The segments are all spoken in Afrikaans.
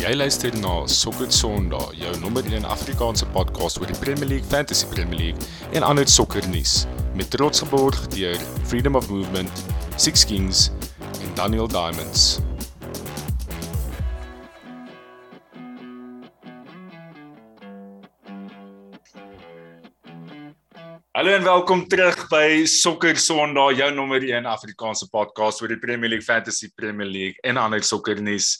Jy luister na Sokker Sondag, jou nommer 1 Afrikaanse podcast oor die Premier League, Fantasy Premier League en ander sokkernuus met trots geborg deur Freedom of Movement, Six Kings en Daniel Diamonds. Hallo en welkom terug by Sokker Sondag, jou nommer 1 Afrikaanse podcast oor die Premier League, Fantasy Premier League en ander sokkernuus.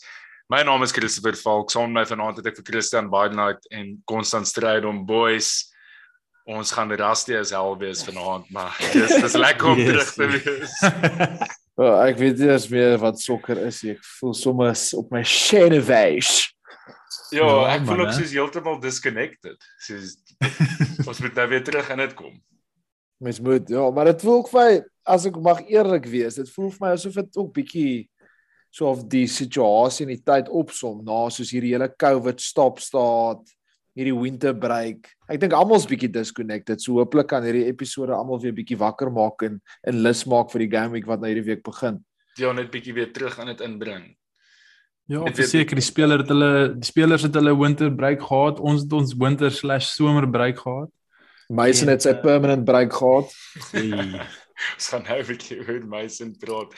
My naam is Christopher Falk. Saam met my vanaand het ek vir Christian Bidenite en Constant stryd om boys. Ons gaan rusty as hel wees vanaand, maar dis dis lekker om yes. terug te wees. oh, ek weet nie eens meer wat sokker is nie. Ek voel sommer op my shenevage. Ja, ja, ek voel ook soos heeltemal disconnected. Soos ons moet nou weer terug in dit kom. Mens moet ja, maar dit voel vir my as ek mag eerlik wees, dit voel vir my asof dit ook bietjie so of die situasie in die tyd opsom na soos hierdie hele COVID stop staat, hierdie winter break. Ek dink almal's bietjie disconnected. So hooplik kan hierdie episode almal weer bietjie wakker maak en en lus maak vir die game week wat nou hierdie week begin. Ja, net bietjie weer terug aan dit inbring. Ja, verseker die speler het hulle die spelers het hulle winter break gehad. Ons het ons winter/somer break gehad. Mason het sy eh, permanent break gehad. Ons gaan nou 'n bietjie oor Mason praat.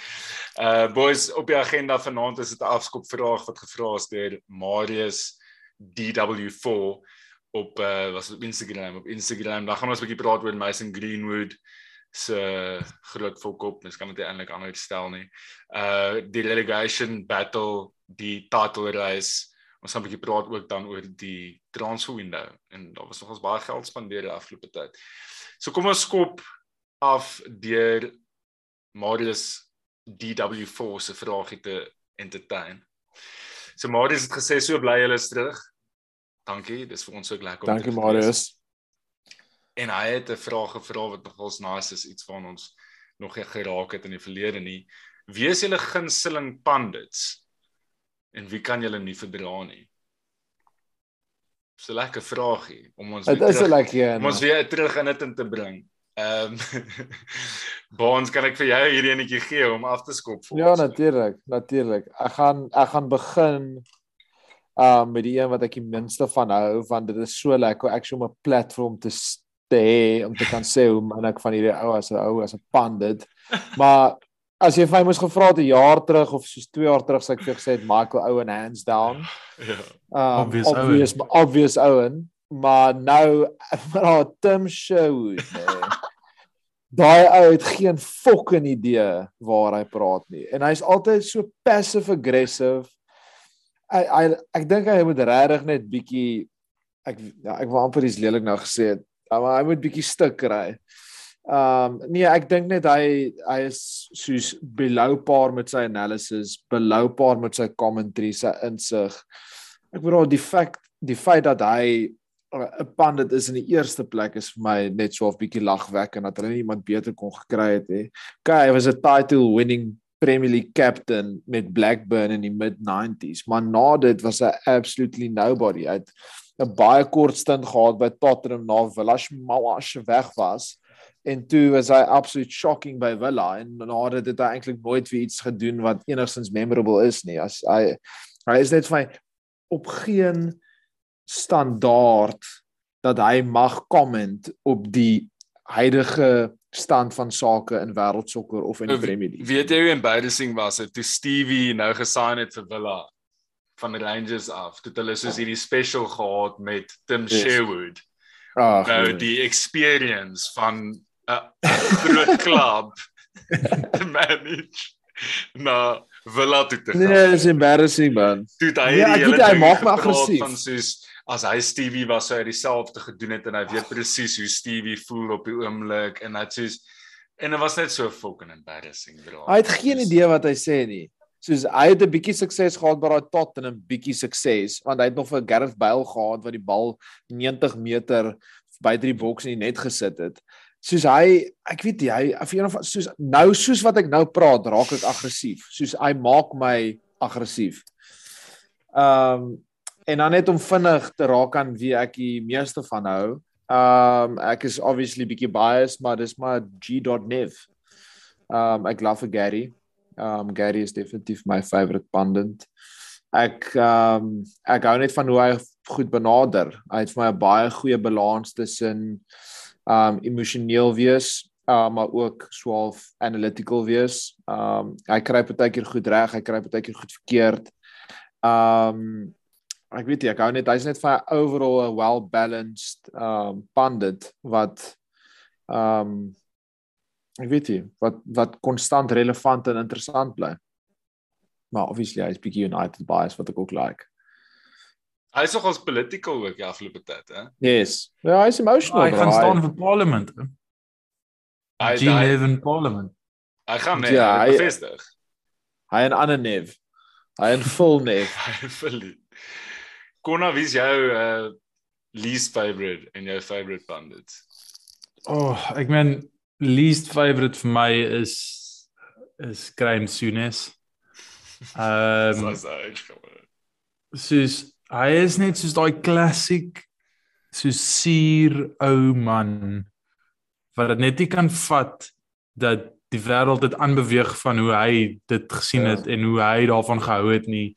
Uh boys, op die agenda vanaand is dit 'n afskop vraag wat gevra is deur Marius DW4 op uh was op Instagram. Op Instagram, dan gaan ons 'n bietjie praat oor Mason Greenwood se groot volkop, mens kan dit eintlik anders stel nie. Uh die relegation battle, die title race. Ons gaan 'n bietjie praat ook dan oor die transfer window en daar was nogals baie geld spandeer die afgelope tyd. So kom ons skop af deur Marius DW4 se vraagie te entertain. So Marius het gesê so bly hulle is terug. Dankie, dis vir ons ook lekker om Dankie Marius. En hy het 'n vraag gevra wat nogals nice is, iets van ons nog nie geraak het in die verlede nie. Wie is julle gunsteling pundits? En wie kan julle nie verdra nie? Dis 'n lekker vraagie om ons Dit is 'n lekker een. Om ons weer terug in dit in te bring. Ehm um, Baans kan ek vir jou hierdie enetjie gee om af te skop vir Ja natuurlik, natuurlik. Ek gaan ek gaan begin um met die een wat ek die minste van hou want dit is so lekker ek om 'n platform te hê om te kan sê hoe man ek van hierdie ou as 'n ou as 'n pandit. Maar as jy vir my moes gevra het 'n jaar terug of soos 2 jaar terug sê ek vir gesê het Michael Owen hands down. Ja. Um, obvious obvious, obvious Owen maar nou maar Tim Sherwood nee. daai ou het geen fucking idee waar hy praat nie en hy's altyd so passive aggressive hy, hy ek dink hy moet regtig net bietjie ek ja, ek wou amper iets lelik nou gesê het maar hy moet bietjie stuk kry Um nee, ek dink net hy hy is soos below par met sy analysis, below par met sy commentary, sy insig. Ek bedoel die feit die feit dat hy 'n pandit is in die eerste plek is vir my net so 'n bietjie lagwekkend dat hulle iemand beter kon gekry het hè. Okay, hy was 'n title winning Premier League captain met Blackburn in die mid 90s, maar na dit was hy absolutely nobody. Hy het 'n baie kort stint gehad by Tottenham na Villa Mawash weg was en toe was hy absolute shocking by Villa en na dit het hy eintlik nooit weer iets gedoen wat enigstens memorable is nie. As hy hy is net vir my op geen standaard dat hy mag comment op die huidige stand van sake in wêreldsokker of in die Premier League. Weet jy hoe embarrassing was dit toe Stevie nou gesign het vir Villa van Rangers af. Toe hulle soos hierdie special gehad met Tim yes. Sherwood. Ag, nou nee. die experience van 'n groot klub te manage. Nou, Villa toe te gaan. Nee, is embarrassing man. Toe hy ja, die hele hy maak my aggressief van soos as hy Stevie was sou hy dieselfde gedoen het en hy weet presies hoe Stevie voel op die oomblik en dit soos en dit was net so fucking embarrassing bro. Hy het geen idee wat hy sê nie. Soos hy het 'n bietjie sukses gehad by daai tot en 'n bietjie sukses want hy het nog vir Gareth Bale gehad wat die bal 90 meter by drie boks in die net gesit het. Soos hy, ek weet nie, hy of een of soos nou soos wat ek nou praat, raak ek aggressief. Soos hy maak my aggressief. Ehm um, en dan net om vinnig te raak aan wie ek die meeste van hou. Um ek is obviously bietjie biased, maar dis maar G.Nev. Um ek love Gary. Um Gary is definitief my favorite pundit. ek ehm um, ek hou net van hoe hy goed benader. Hy het vir my 'n baie goeie balans tussen ehm um, emosioneel wees, uh, maar ook swaalf analytical wees. Ehm um, hy kry partykeer goed reg, hy kry partykeer goed verkeerd. Ehm um, ek weet nie, ek hou net hy's net vir overall 'n well balanced um, pundit wat um, ek weet nie wat wat konstant relevant en interessant bly. Maar obviously hy's bietjie United bias wat ek ook like. Hy is nogals political ook die afgelope tyd, hè? Yes. Ja, hy's emotional. Hy gaan staan vir parlement. Hy G Neven parlement. Hy gaan nee, Ja, hy bevestig. Hy en ander neef. Hy en full neef. Hy verlies. Konna, wie is jou uh least favorite en jou favorite pundit? Oh, ek meen least favorite vir my is is Graham Souness. Ehm um, Soos hy gewoon. soos hy is net soos daai klassiek soos suur ou man wat dit net nie kan vat dat die wêreld dit aanbeweeg van hoe hy dit gesien Ja. het en hoe hy daarvan gehou het nie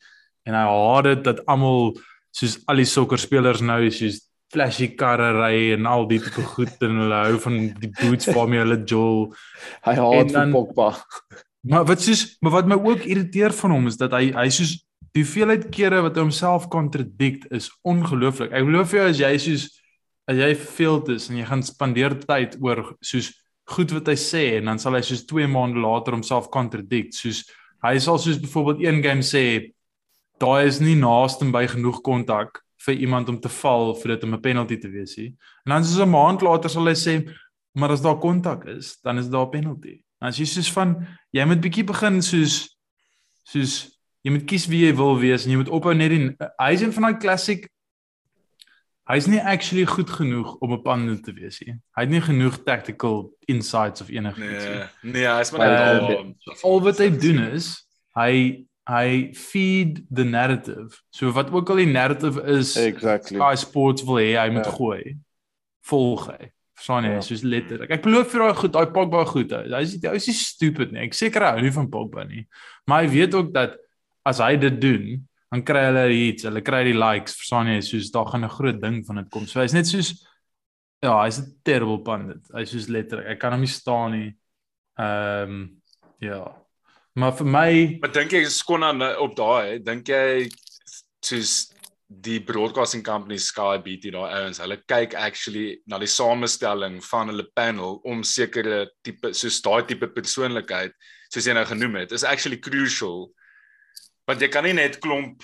en hy haat dit dat almal soos al die sokkerspelers nou soos flashy karre ry en al die tipe goed en hulle hou van die boots waarmee hulle jol Hy haat vir dan- Pogba. Maar wat soos maar wat my ook irriteer van hom is dat hy hy soos die hoeveelheid kere wat hy homself kontradikt is ongelooflik. Ek glo vir jou as jy soos as jy verveeld is en jy gaan spandeer tyd oor soos goed wat hy sê en dan sal hy soos 2 maande later homself kontradikt. Soos hy sal soos byvoorbeeld een game sê daai is nie naaste by genoeg kontak vir iemand om te val vir dit om 'n penalty te wees nie. En dan soos 'n maand later sal hy sê maar as daar kontak is, dan is daar 'n penalty. Dan as jy soos van jy moet bietjie begin soos soos jy moet kies wie jy wil wees en jy moet ophou net die hy's een van daai klassiek hy's nie actually goed genoeg om 'n pundit te wees nie. Hy het nie genoeg tactical insights of enigiets nie. Nee, nee, hy's maar net daar. Al wat hy doen is hy hy feed the narrative. So wat ook al die narrative is Exactly. Sky Sports wil hê hy moet Ja. gooi. Volg hy. Verstaan jy? Ja. Soos letterlik. Ek beloof vir daai goed, daai Pogba goed. Hy is hy is nie stupid nie. Ek seker hy hou nie van Pogba nie. Maar hy weet ook dat as hy dit doen, dan kry hulle iets, hulle kry die likes, verstaan jy? Soos daar gaan 'n groot ding van dit kom. So hy's net soos ja, hy's 'n terrible pundit. Hy's soos letterlik. Ek kan hom nie staan nie. Ehm um, ja. Maar vir my Maar dink jy skonna op daai, dink jy soos die broadcasting company Sky BT daai ouens, hulle kyk actually na die samestelling van hulle panel om sekere tipe soos daai tipe persoonlikheid soos jy nou genoem het, is actually crucial. Want jy kan nie net klomp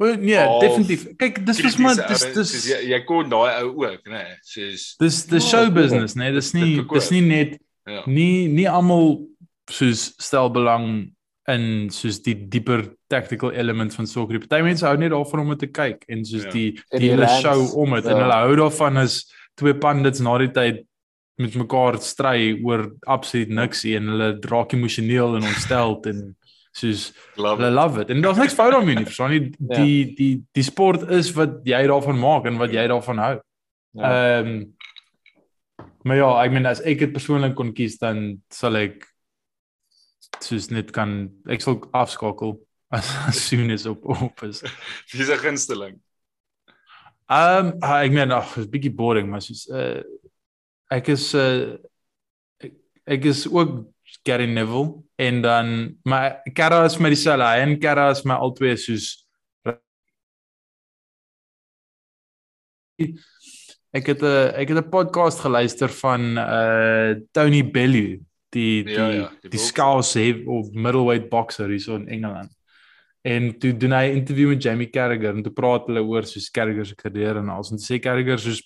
well, nee, Half definitief. Kyk, dis was maar dis dis soos jy, jy kon daai ou ook, nê, nee, soos Dis dis Ja, show ek business, nee, dis nie dis nie net ja. nie nie almal soos stel belang in soos die dieper tactical element van sokker. Party mense hou net daarvan om dit te kyk en soos Ja. die En die die hele show om dit en ja. hulle hou daarvan as twee pandits na die tyd met mekaar stry oor absoluut niks en hulle draak emosioneel en ontsteld en soos Love hulle it. love it. En daar's niks fout daarmee nie, verstaan jy? Ja. Die die die sport is wat jy daarvan maak en wat jy daarvan hou. Ja. Ehm Maar ja, ek meen as ek dit persoonlik kon kies dan sal ek soos net kan ek sal afskakel as, as soon as op op is. Dis 'n gunsteling. Ehm um, ek meen ag, is bietjie boring, maar soos uh ek is uh ek, ek is ook Gary Neville en dan maar Kara is my dieselfde hy en Kara is my albei soos ek het 'n ek het 'n podcast geluister van uh Tony Bellew die die Ja, ja, ja, ja, die die, die boxer. skaals heavy of middleweight boxer hierso in Engeland. En toe doen hy 'n interview met Jamie Carragher en toe praat hulle oor soos Carragher se carrière en alles en toe sê Carragher soos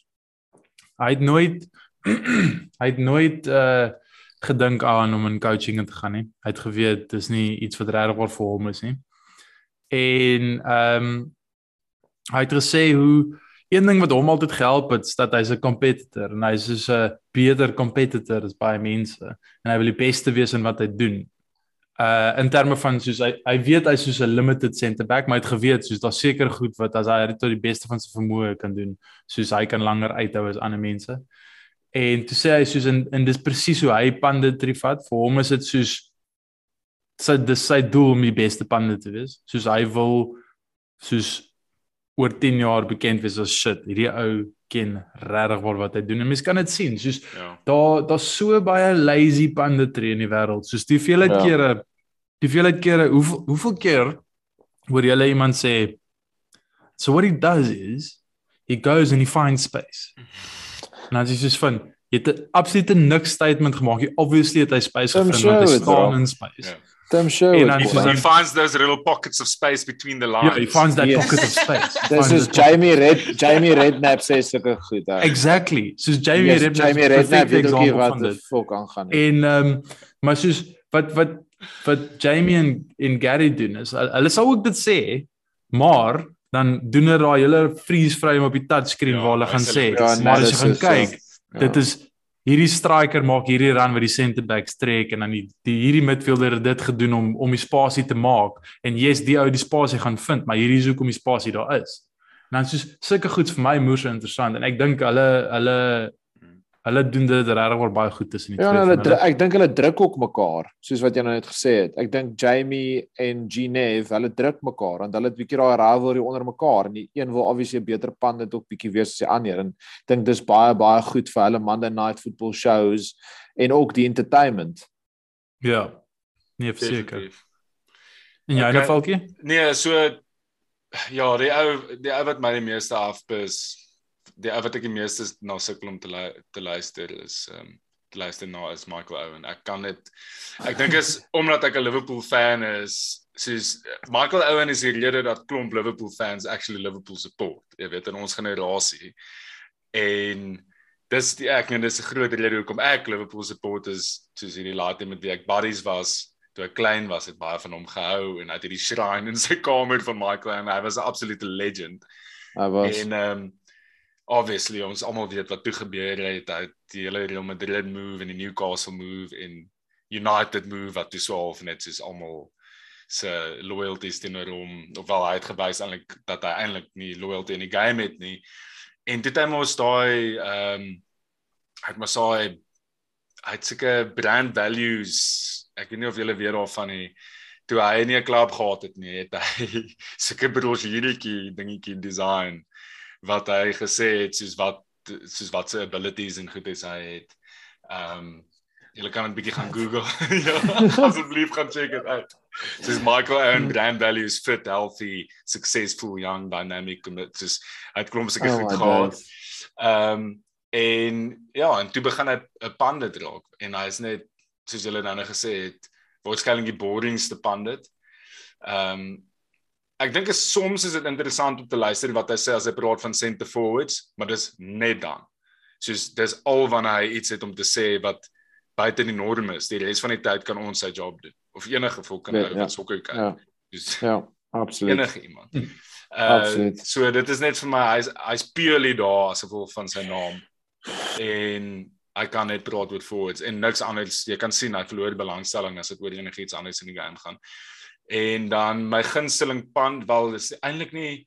hy het nooit hy het nooit uh gedink aan om in coaching in te gaan nie. Hy het geweet dis nie iets wat regtig vir hom is nie. En ehm um, hy het gesê hoe een ding wat hom altyd gehelp het, is dat hy's 'n competitor en hy's soos 'n beter competitor as baie mense en hy wil die beste wees in wat hy doen. Uh in terme van soos hy hy weet hy's soos 'n limited center back, maar hy het geweet soos daar seker goed wat as hy dit tot die beste van sy vermoë kan doen, soos hy kan langer uithou as ander mense. En toe sê hy soos in en dis presies hoe hy panditry vat. Vir hom is dit soos sy dis sy doel om die beste pande te wees. Soos hy wil soos oor 10 jaar bekend wees as shit. Hierdie ou ken regtig waar wat hy doen. En mense kan dit sien. Soos Ja. daar daar's so baie lazy panditry in die wêreld. Soos die veelheid Ja. kere die veelheid kere hoeveel hoeveel keer hoor jy hulle iemand sê so what he does is he goes and he finds space. En is jy soos van jy het 'n absolute niks statement gemaak. Jy obviously het hy space gevind sure want hy staan in space. Ja. Tim it, dan He, he finds those little pockets of space between the lines. Ja, he finds that Yes. pocket of space. Dis is Jamie Red Jamie Redknapp sê sulke goed. hè. Exactly. Soos Jamie Yes, Redknapp Jamie Redknapp weet ook nie example wat van die fok aangaan nie. En ehm um, maar soos wat wat wat Jamie en en Gary doen is hulle sal ook dit sê, maar dan doen hulle daai hele freeze frame op die touchscreen Ja, waar hulle gaan sê Ja, maar as jy gaan ja. kyk, Ja. dit is hierdie striker maak hierdie run wat die center back trek en dan die, die hierdie midfielder het dit gedoen om om die spasie te maak en yes die ou die spasie gaan vind maar hierdie is hoekom die spasie daar is. En dan soos sulke goeds vir my moer so interessant en ek dink hulle hulle hulle doen dit regtig wel baie goed tussen die Ja, en twee. hulle van dru- ek dink hulle druk ook mekaar, soos wat jy nou net gesê het. Ek dink Jamie en Genev, hulle druk mekaar want hulle het bietjie daai rivalry onder mekaar en die een wil obviously 'n beter pan dit ook bietjie wees as die ander en ek dink dis baie baie goed vir hulle Monday night football shows en ook die entertainment. Ja. Nee, verseker. En jy, Okay. okay. Falkie? Nee, so ja, die ou die ou wat my die meeste afpis, die ou wat ek die meeste na sukkel om te lu- te luister is ehm um, te luister na is Michael Owen. Ek kan dit ek dink is omdat ek 'n Liverpool fan is, soos Michael Owen is die rede dat klomp Liverpool fans actually Liverpool support. Jy weet in ons generasie. En dis die ek en dis 'n groot rede hoekom ek Liverpool support is soos hierdie laaste met wie ek buddies was toe ek klein was, het baie van hom gehou en hy het hierdie shrine in sy kamer van Michael en hy was 'n absolute legend. Hy was En ehm um, obviously ons almal weet wat toe gebeur het, het die hele Real Madrid move en die Newcastle move en United move wat toe so half net soos almal se loyalties teenoor hom of wel hy het gewys eintlik dat hy eintlik nie loyalty in die game het nie. En dit het mos daai ehm um, het mos daai hy het seker brand values. Ek weet nie of julle weet daarvan nie. Toe hy nie 'n klub gehad het nie, het hy seker brosjieretjie dingetjie design wat hy gesê het soos wat soos wat sy abilities en goed is hy het. Ehm um, julle kan 'n bietjie gaan Google. ja, asseblief gaan check dit uit. Soos Michael Owen brand values fit, healthy, successful, young, dynamic dit soos hy het klomp seker Oh goed gehad. Ehm um, en ja, en toe begin hy 'n pandit raak en hy is net soos julle nou nou gesê het, waarskynlik die boringste pandit. Ehm um, ek dink is soms is dit interessant om te luister wat hy sê as hy praat van center forwards, maar dis net dan. Soos dis al wanneer hy iets het om te sê wat buite die norm is. Die res van die tyd kan ons sy job doen of enige volk kan Ja, nou ja. wat sokker kyk. Ja, Dis ja, absoluut. enige iemand. Hm. Uh, Absoluut. So dit is net vir my hy's hy's purely daar as gevolg van sy naam. En hy kan net praat oor forwards en niks anders. Jy kan sien hy verloor die belangstelling as dit oor enigiets anders in die game gaan. En dan my gunsteling pand wel is eintlik nie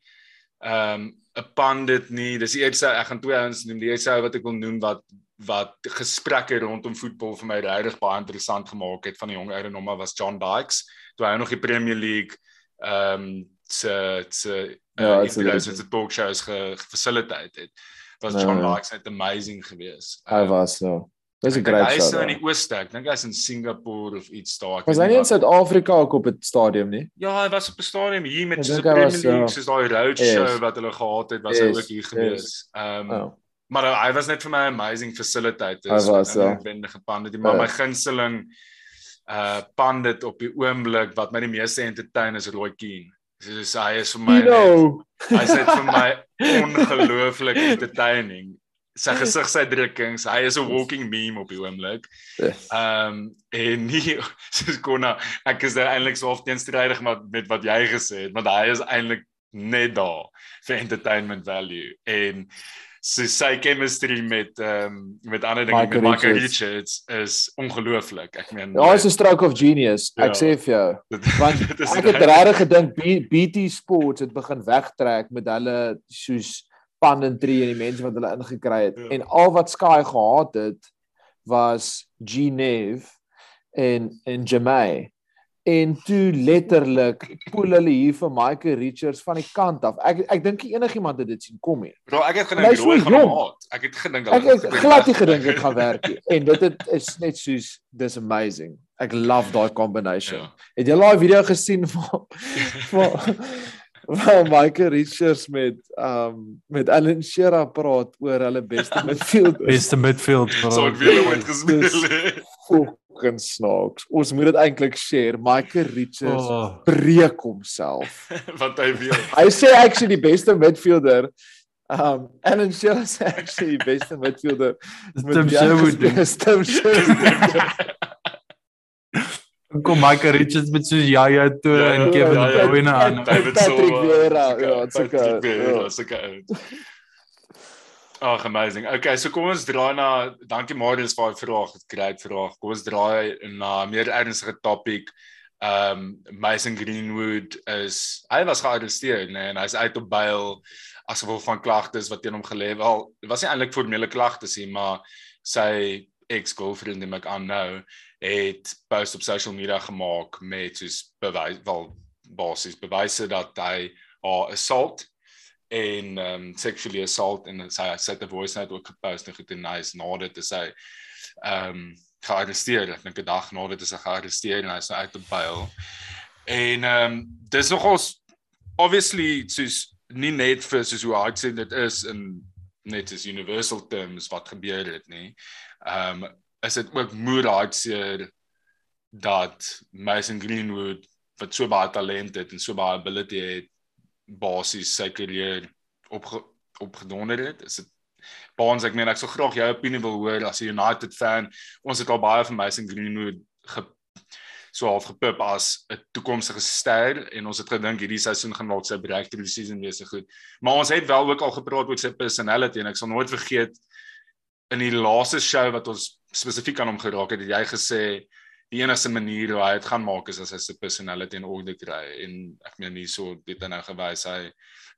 ehm um, 'n pandit nie. Dis die eerste ek gaan twee ouens noem. Die eerste ou wat ek wil noem wat wat gesprekke rondom voetbal vir my regtig baie interessant gemaak het van die jong ouer nommer was John Dykes toe hy nog die Premier League ehm um, se se Ja, legend. met talk shows gefacilitate het. Was Ja, John ja. Dykes net amazing geweest. Hy was so. Dis 'n great Hy is show. in die ooste. Ek dink hy's in Singapore of iets daar. Was hy nie in Suid-Afrika ook op het stadium nie? Ja, hy was op 'n stadium hier met so 'n hy Premier League, ja. soos daai roadshow Yes. wat hulle gehad het, was hy Yes, ook hier yes. gewees. Ehm Oh. maar hy- hy was net vir my 'n amazing facilitator. Hy was, ja. wendige pandit. Maar Ja. my gunsteling uh pandit op die oomblik wat my die meeste entertain is Roy Keane. Soos hy is vir my hy's net vir my ongelooflik entertaining. Sy gesigsuitdrukkings, hy is 'n walking meme op die oomblik. Yes. Ehm um, en nie soos Konna, ek is nou eintlik so half teenstrydig met met wat jy gesê het, want hy is eintlik net daar vir entertainment value en so sy chemistry met ehm um, met ander dinge Michael met Michael Richards. Richards is ongelooflik. Ek meen Ja, is 'n stroke of genius. Ek Ja. sê vir jou. Want ek het regtig- gedink BT Sports het begin wegtrek met hulle soos pandentry en die mense wat hulle ingekry het. Ja. En al wat Sky gehad het was Genev en en Jamai. en toe letterlik poel hulle hier vir Michael Richards van die kant af. Ek ek dink enigiemand het dit sien kom nie. Bro, ek het En hy gedink rooi gaan jong. haat. Ek het gedink Ek het glad nie gedink dit gaan werk nie. En dit het, is net soos dis amazing. Ek love daai combination. Ja. Het jy daai video gesien van van van Michael Richards met um met Alan Shearer praat oor hulle beste midfielder. Beste midfield vir So ek weet hoe dit gespeel het. fucking snaaks. Ons moet dit eintlik share. Michael Richards Oh, breek homself. Want hy weet. Hy sê actually die beste midfielder. Um Alan Shearer sê actually die beste midfielder. Tim Sherwood doen. Tim Sherwood. Kom Michael Richards met so ja ja toe Ja, en ja, Kevin De ja. Bruyne aan. Patrick. Vieira, ja, sulke- Patrick Vieira, ja. sulke oud. Ag amazing. Okay, so kom ons draai na dankie Marius vir daai vraag, dit great vraag. Kom ons draai na meer ernstige topik. Um Mason Greenwood is hy was gearresteer, nee, en hy's uit op bail as gevolg van klagtes wat teen hom gelê het. Wel, dit was nie eintlik formele klagtes nie, maar sy ex-girlfriend wat ek aannou het post op social media gemaak met soos bewys wel basies bewyse dat hy haar assault en um sexually assault en sy sy het 'n voice note ook gepost en goed en nice nadat dit sy um gearresteer ek dink 'n dag nadat is hy gearresteer en hy's nou uit op bail. En um dis nogals obviously soos nie net vir soos hoe hard sê dit is in net as universal terms wat gebeur het nie. Um is dit ook moeë hartseer dat Mason Greenwood wat so baie talent het en so baie ability het basies sy carrière opge, opgedonder het. Is dit Baans ek meen ek sou graag jou opinie wil hoor as 'n United fan. Ons het al baie van Mason Greenwood ge, so half gepip as 'n toekomstige ster en ons het gedink hierdie seisoen gaan dalk sy breakthrough season wees so goed. Maar ons het wel ook al gepraat oor sy personality en ek sal nooit vergeet in die laaste show wat ons spesifiek aan hom geraak het, het jy gesê die enigste manier hoe hy dit gaan maak is as hy sy personality in orde kry en ek meen nie so dit nou gewys hy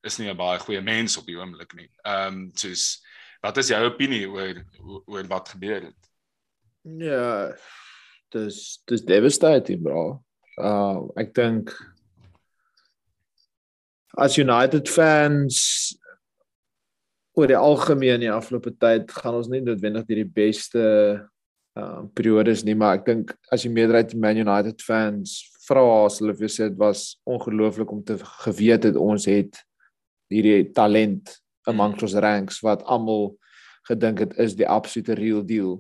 is nie 'n baie goeie mens op die oomblik nie. Ehm um, soos wat is jou opinie oor oor wat gebeur het? Ja, dis dis devastating, bro. Uh ek dink as United fans oor die algemeen die afgelope tyd gaan ons nie noodwendig deur die beste uh periodes nie, maar ek dink as die meerderheid Man United fans vra as hulle vir sê dit was ongelooflik om te geweet het ons het hierdie talent amongst ons ranks wat almal gedink het is die absolute real deal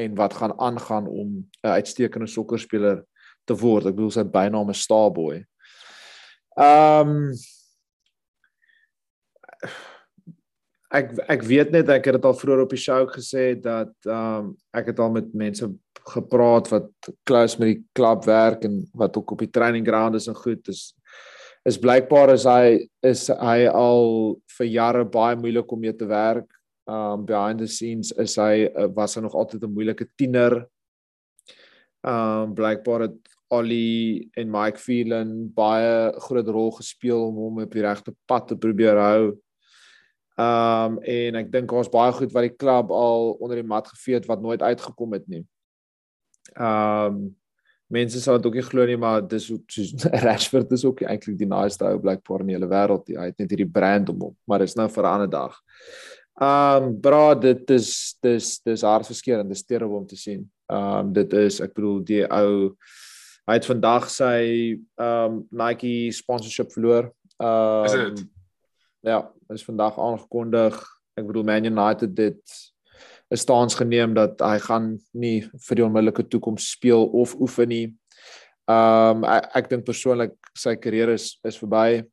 en wat gaan aangaan om 'n uitstekende sokkerspeler te word. Ek bedoel sy bynaam is Starboy. Ehm um, ek ek weet net ek het dit al vroeër op die show gesê dat ehm um, ek het al met mense gepraat wat close met die klub werk en wat ook op die training ground is en goed is is blykbaar is hy is hy al vir jare baie moeilik om mee te werk. Um behind the scenes is hy uh, was hy nog altyd 'n moeilike tiener. Um blykbaar het Ollie en Mike Phelan baie groot rol gespeel om hom op die regte pad te probeer hou. Um en ek dink daar's baie goed wat die klub al onder die mat gevee het wat nooit uitgekom het nie. Um mense sal dit ook nie glo nie, maar dis ook soos Rashford is ook eintlik die naaste ou blykbaar in die hele wêreld. Hy het net hierdie brand om hom, maar dis nou vir 'n ander dag. Um bra, dit is dis dis hartverskeurende, dis terrible om te sien. Um dit is ek bedoel die ou hy het vandag sy um Nike sponsorship verloor. Um Is dit? Ja, is vandag aangekondig. Ek bedoel Man United dit 'n staans geneem dat hy gaan nie vir die onmiddellike toekoms speel of oefen nie. Um ek, ek dink persoonlik sy kariere is is verby.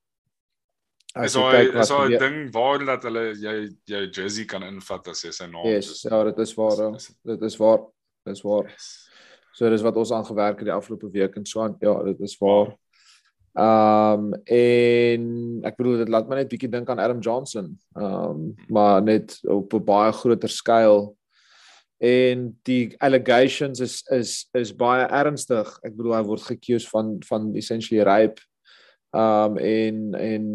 Is jy wat is daar 'n gebeur- ding waar dat hulle jou jou jersey kan invat as jy sy naam Yes, ja, dit is waar. ja. Dit is waar. Dit is waar. So dis wat ons aan gewerk het die afgelope week en so aan. Ja, dit is waar. Ehm um, en ek bedoel dit laat my net bietjie dink aan Adam Johnson. Ehm um, maar net op 'n baie groter skaal. En die allegations is is is baie ernstig. Ek bedoel hy word gekies van van essentially rape. Ehm um, en en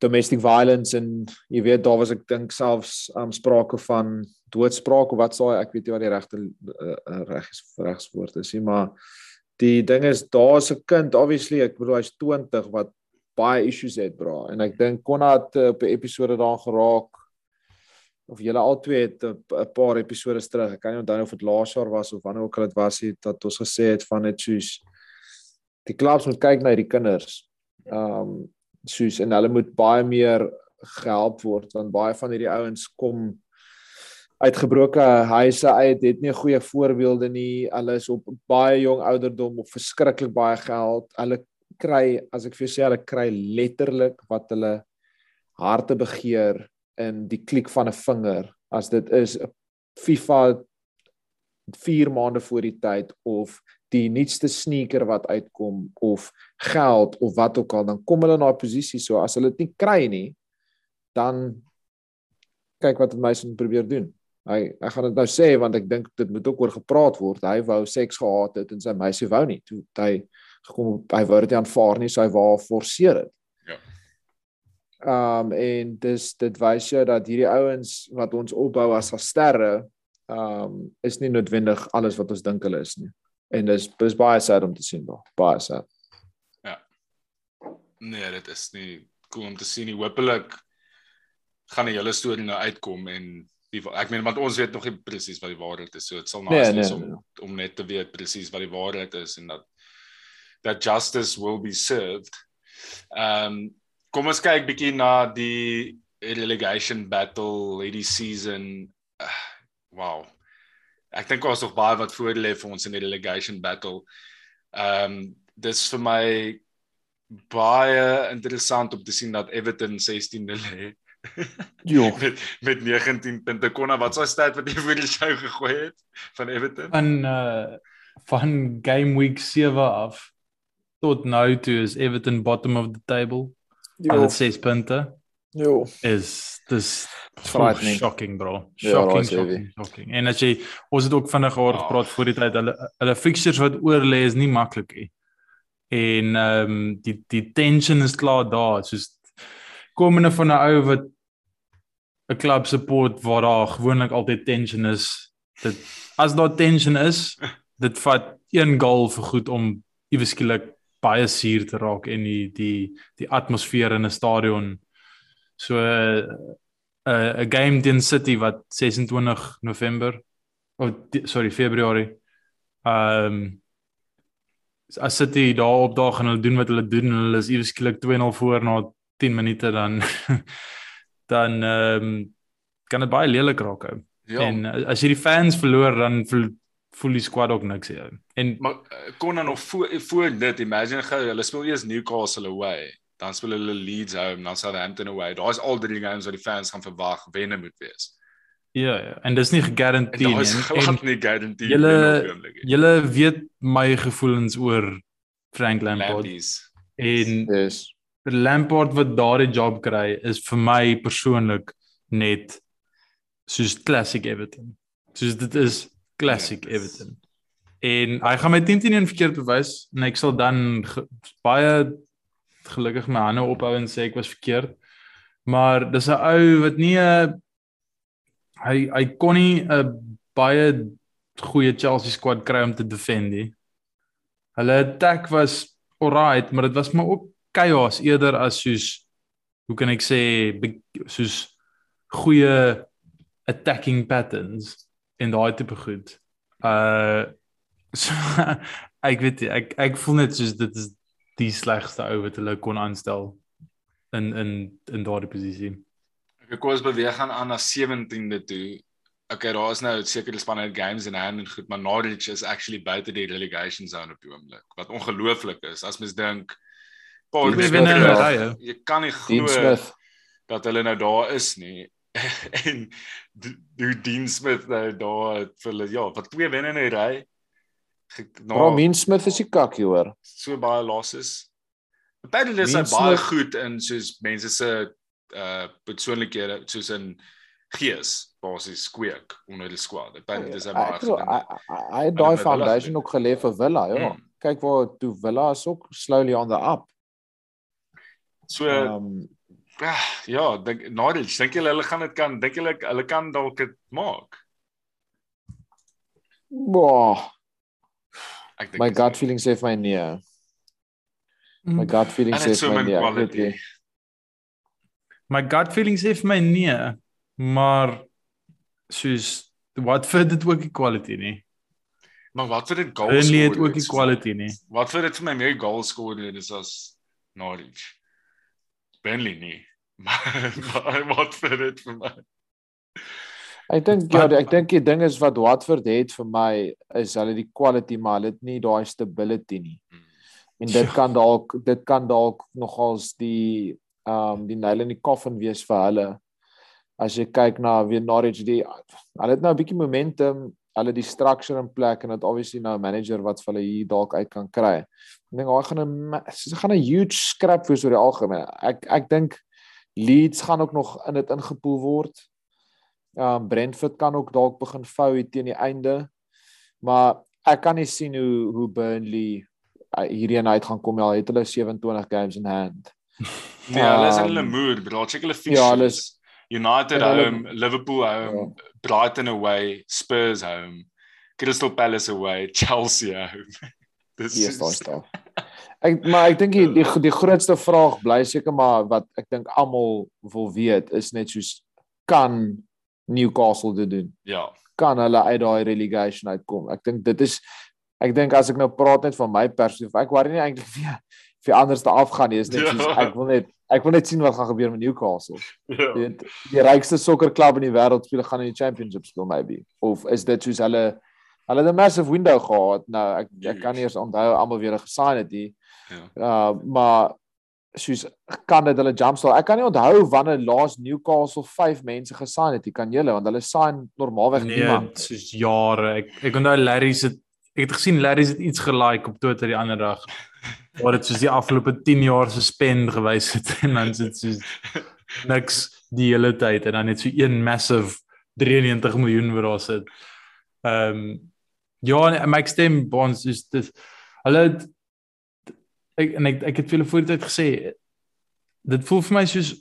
domestic violence en jy weet daar was ek dink selfs um, sprake van doodspraak of wat sou ek weet nie wat die regte uh, regs regswoord is nie maar die ding is daar's 'n kind obviously ek bedoel hy's 20 wat baie issues het bra en ek dink Konrad uh, op 'n episode daar geraak of julle albei het 'n paar episode terug ek kan nie onthou of dit laas jaar was of wanneer ook al dit was het dat ons gesê het van dit soos die klubs moet kyk na hierdie kinders. Ehm um, soos en hulle moet baie meer gehelp word want baie van hierdie ouens kom uitgebroke huise uit, het nie goeie voorbeelde nie. Hulle is op baie jong ouderdom op verskriklik baie geld. Hulle kry, as ek vir jou sê, hulle kry letterlik wat hulle harte begeer in die klik van 'n vinger. As dit is 'n FIFA 4 maande voor die tyd of die nuutste sneaker wat uitkom of geld of wat ook al, dan kom hulle in daai posisie so as hulle dit nie kry nie, dan kyk wat Mason probeer doen. Hy ek gaan dit nou sê want ek dink dit moet ook oor gepraat word. Hy wou seks gehad het en sy meisie wou nie. Toe hy gekom hy wou dit aanvaar nie, so hy wou forceer dit. Ja. Um en dis dit wys jou dat hierdie ouens wat ons opbou as sterre um is nie noodwendig alles wat ons dink hulle is nie. En dis dis baie sad om te sien, bro. baie sad. Ja. Nee, dit is nie cool om te sien nie. Hoopelik gaan die hele storie nou uitkom en die ek meen want ons weet nog nie presies wat die waarheid is so dit sal Nee, nice nee, wees om nee. om net te weet presies wat die waarheid is en dat that justice will be served. Ehm um, kom ons kyk bietjie na die relegation battle hierdie season. Uh, wow. Ek dink ons nog baie wat voor lê vir ons in die relegation battle. Ehm um, dis vir my baie interessant om te sien dat Everton 16de lê Jo. met met 19 punte konna wat sou stat wat jy vir die show gegooi het van Everton Van uh van game week 7 af tot nou toe is Everton bottom of the table. Hulle het 6 punte. Jo. Is dis Frightening. shocking bro. Ja, Shocking, heavy. shocking, shocking. En as jy ons het ook vinnig oor Wow. gepraat voor die tyd hulle hulle fixtures wat oor lê is nie maklik nie. En ehm um, die die tension is klaar daar. Soos komende van 'n ou wat 'n klub support waar daar gewoonlik altyd tension is. Dit as daar tension is, dit vat een goal vir goed om iewes skielik baie suur te raak en die die die atmosfeer in 'n stadion so 'n uh, 'n game teen City wat 26 November of sorry Februarie ehm um, as City daar opdaag en hulle doen wat hulle doen en hulle is iewes skielik 2-0 voor na 10 minute dan dan ehm um, kan dit baie lelik raak ou. ja En uh, as jy die fans verloor dan voel, voel die squad ook niks hier. En maar uh, kon dan nog voor voor dit imagine gou hulle speel eers Newcastle away dan speel hulle Leeds home dan Southampton away daar's al drie games wat die fans gaan verwag wenne moet wees ja ja, en dis nie gegarandeer nie. En, glad en nie guarantee julle julle weet my gevoelens oor Frank Lampard Lampies en Yes. Lampard wat daardie job kry is vir my persoonlik net soos classic Everton. Soos dit is classic Ja, dis- Everton. En hy gaan my 10 teen 1 verkeerd bewys en ek sal dan ge, baie gelukkig my hande ophou en sê ek was verkeerd. Maar dis 'n ou wat nie 'n hy hy kon nie 'n baie goeie Chelsea squad kry om te defend nie. Hulle attack was alright, maar dit was maar ook chaos eerder as soos hoe kan ek sê soos goeie attacking patterns in daai tipe goed. Uh so, ek weet ek ek voel net soos dit is die slegste ou wat hulle kon aanstel in in in daardie posisie. Ek kom ons beweeg gaan aan na 17de toe. Okay, daar is nou sekere spanne het games in hand en goed, maar Norwich is actually buite die relegation zone op die oomblik. Wat ongelooflik is as mens dink weke wenne in 'n rye. Jy kan nie Dean glo Smith. dat hulle nou daar is nie. en die- die Dean Smith nou daar het vir hulle ja, wat twee wenne in 'n ry. Ge- Bro, Na Mean Smith is die kakkie hoor. so baie losses. Apparently is hy Dean baie Smith- goed in soos mense se uh persoonlikhede soos in gees basies kweek onder die squad. Apparently is hy baie goed. hy het daai Villa foundation ook gelê vir Villa, ja. Mm. Kyk waar toe Villa is ook slowly on the up. So Um ja, dink Norwich, dink julle hulle gaan dit kan dink julle hulle kan dalk dit maak? boah, Ek dink My gut feeling sê vir my nee. Mm. My gut feeling sê dit vir my nee. Nie. My gut feeling sê vir my nee, maar soos Watford het ook equality nie. Maar wat vir dit goal Burnley het score ook equality nie. Wat vir dit vir my meer goal score is as Norwich. Burnley nie. Maar, maar wat vir dit vir my? Ek dink ja, ek dink die ding is wat Watford het vir my is hulle die quality maar hulle het nie daai stability nie. Hmm. En dit Ja. kan dalk dit kan dalk nogals die ehm um, die nail in die coffin wees vir hulle. As jy kyk na wie Norwich die hulle het nou 'n bietjie momentum, hulle die structure in plek en dit obviously nou 'n manager wat vir hulle hier dalk uit kan kry. Ek dink hy gaan 'n sy gaan 'n huge scrap wees oor die algemeen. Ek ek dink Leeds gaan ook nog in dit ingepoel word. Um Brentford kan ook dalk begin vou teen die einde. Maar ek kan nie sien hoe hoe Burnley uh, hierheen uit gaan kom. Ja, het hulle 27 games in hand. Nee, hulle is in Um, hulle mood, bro. Check hulle ja, hulle fixtures. United hulle- home, Liverpool home, Brighton away, Spurs home, Crystal Palace away, Chelsea home. Dis daai is- staf. Ek maar ek dink die, die die grootste vraag bly seker maar wat ek dink almal wil weet is net soos kan Newcastle dit doen? Ja. Kan hulle uit daai relegation uitkom? Ek dink dit is ek dink as ek nou praat net van my perspektief, ek worry nie eintlik vir vir anders te afgaan nie. Is net soos Ja. ek wil net ek wil net sien wat gaan gebeur met Newcastle. Ja. Weet die rykste sokkerklub in die wêreld speel gaan in die championship speel maybe of is dit soos hulle hulle het 'n massive window gehad. Nou ek ek kan nie eens onthou almal weer gesign het nie. Ja. uh maar soos kan dit hulle jumpstart? Ek kan nie onthou wanneer laas Newcastle 5 mense gesign het nie. Kan julle? Want hulle sign normaalweg Nee, niemand. soos jare. Ek ek onthou Larry se ek het gesien Larry het iets gelike op Twitter die ander dag. Waar dit soos die afgelope 10 jaar se spend gewys het. En dan sit soos niks die hele tyd. En dan net so een massive 93 miljoen wat daar sit. Ehm um, ja, nee, my stem bonds is dis hulle het, ek en ek ek het vir hulle voor die tyd gesê dit voel vir my soos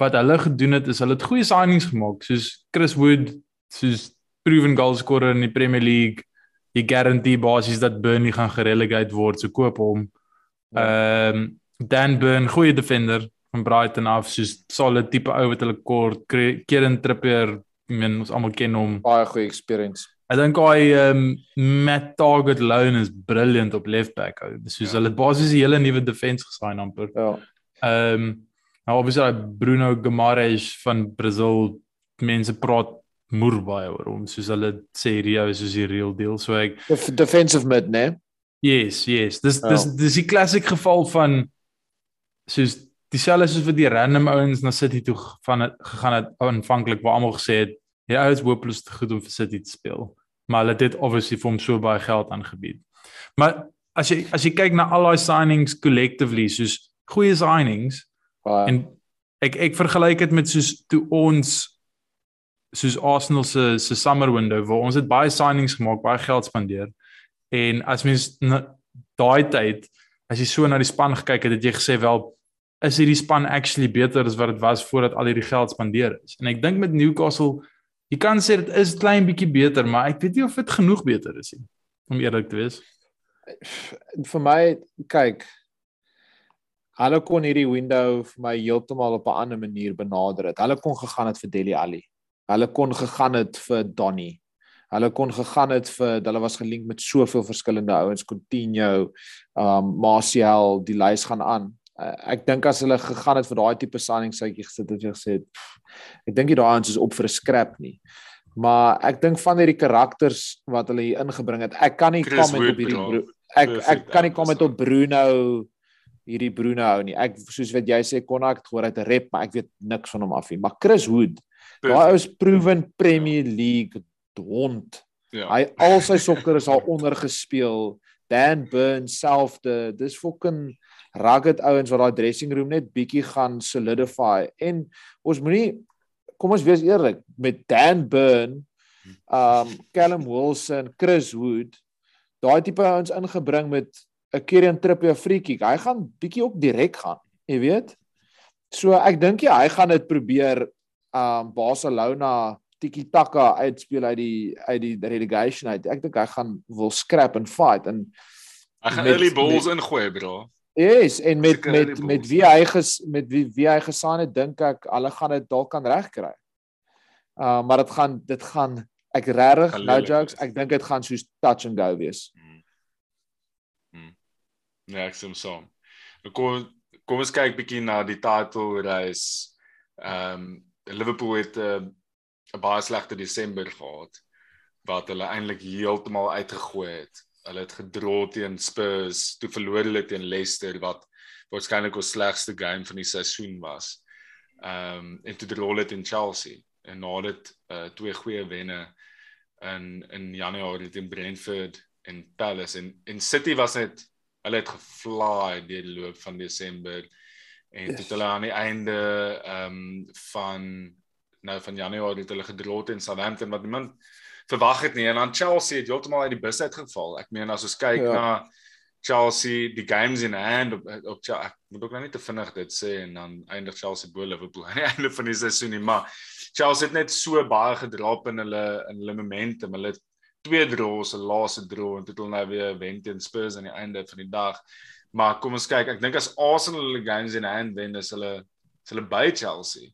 wat hulle gedoen het is hulle het goeie signings gemaak soos Chris Wood soos proven goal scorer in die Premier League jy guarantee basies dat Burnley gaan gerelegate word so koop hom. Ehm Dan Burn goeie defender van Brighton af soos solid tipe ou wat hulle kort Kieran Trippier ek meen ons almal ken hom. Baie goeie experience Ek dink hy ehm Matt Target Loan is brilliant op left back. ou. Soos Ja. hulle basies 'n hele nuwe defense gesign amper. ja Ehm nou obviously daai Bruno Guimaraes van Brazil mense praat moer baie oor hom soos hulle sê Rio is soos die real deal. So ek Def defensive mid né yes, yes. Dis Ja. dis dis die klassiek geval van soos dieselfde soos wat die random ouens na City toe van gegaan het aanvanklik waar almal gesê het die ou is hopeloos te goed om vir City te speel. Maar hulle het dit obviously vir hom so baie geld aangebied. Maar as jy as jy kyk na al daai signings collectively soos goeie signings baie en ek ek vergelyk dit met soos toe ons soos Arsenal se se summer window waar ons het baie signings gemaak, baie geld spandeer. En as mens daai tyd as jy so na die span gekyk het, het jy gesê wel is hierdie span actually beter as wat dit was voordat al hierdie geld spandeer is. En ek dink met Newcastle jy kan sê dit is klein bietjie beter, maar ek weet nie of dit genoeg beter is nie om eerlik te wees. vir my kyk hulle kon hierdie window vir my heeltemal op 'n ander manier benader het. Hulle kon gegaan het vir Deli Ali. Hulle kon gegaan het vir Donny. Hulle kon gegaan het vir hulle was gelink met soveel verskillende ouens, Coutinho, um Martial, die lys gaan aan. Uh, ek dink as hulle gegaan het vir daai tipe signing sitjie gesit het, het jy gesê pff, ek dink nie daai ouens is op vir 'n scrap nie. Maar ek dink van hierdie karakters wat hulle hier ingebring het, ek kan nie Chris comment Wood, op hierdie bro. ek ek kan nie comment ouens op Bruno hierdie Bruno hou nie. Ek soos wat jy sê kon ek gehoor uit 'n rep, maar ek weet niks van hom af nie. Maar Chris Wood, daai ou is proven Premier League hond. Ja. Hy al sy sokker is al onder gespeel. Dan Burn selfde. Dis fucking rugged ouens wat daai dressing room net bietjie gaan solidify. En ons moenie kom ons wees eerlik, met Dan Burn, um Callum Wilson, Chris Wood, daai tipe ouens ingebring met 'n Kieran Trippier free kick. Hy gaan bietjie ook direk gaan, jy weet. So ek dink jy hy gaan dit probeer um Barcelona tiki taka uitspeel uit die uit die relegation uit. Ek dink hy gaan wil scrap and fight en Hy gaan Met- early balls met- ingooi, bro. Yes, en met met met wie hy ges met wie wie hy gesaan het, dink ek hulle gaan dit dalk kan regkry. Uh maar dit gaan dit gaan ek regtig no jokes, ek dink dit gaan soos touch and go wees. Ja, ek stem saam. Nou kom kom ons kyk bietjie na die title race. Ehm um, Liverpool het 'n uh, baie slegte Desember gehad wat hulle eintlik heeltemal uitgegooi het. Hulle het gedra teen Spurs, toe verloor hulle teen Leicester wat waarskynlik ons slegste game van die seisoen was. Ehm um, en toe drol dit in Chelsea en na dit uh, twee goeie wenne in in Januarie teen Brentford en Palace en en City was net hulle het gefly deur die loop van Desember en Yes. yes. toe hulle aan die einde ehm um, van nou van Januarie het hulle gedra teen Southampton wat niemand verwag het nie en dan Chelsea het heeltemal uit die bus uitgeval. Ek meen as ons kyk Ja. ja. na Chelsea, die games in hand op op Chel- ek moet ook nou nie te vinnig dit sê en dan eindig Chelsea bo Liverpool aan die einde van die seisoen nie, maar Chelsea het net so baie gedraap in hulle in hulle momentum. Hulle twee draws, 'n laaste draw en dit hulle nou weer wen teen Spurs aan die einde van die dag. Maar kom ons kyk, ek dink as Arsenal hulle games in hand wen, is hulle is hulle by Chelsea.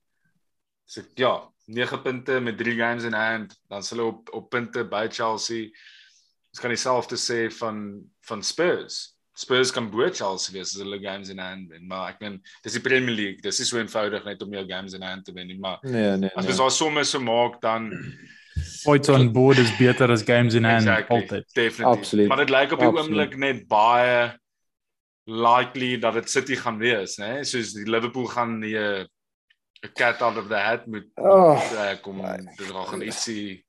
So ja, 9 punte met 3 games in hand, dan s hulle op op punte by Chelsea. Ons kan dieselfde sê van van Spurs. Spurs kan bo Chelsea wees as hulle games in hand wen, maar ek meen dis die Premier League, dis nie so eenvoudig net om jou games in hand te wen nie, maar Nee, nee. as nee. ons daai somme so maak dan Points on board is beter as games in hand exactly, altyd. definitief. Absoluut. Maar dit lyk op die oomblik net baie likely dat dit City gaan wees, né? Soos die Liverpool gaan nie 'n 'n cat out of the hat moet Oh, trek om dit gaan ietsie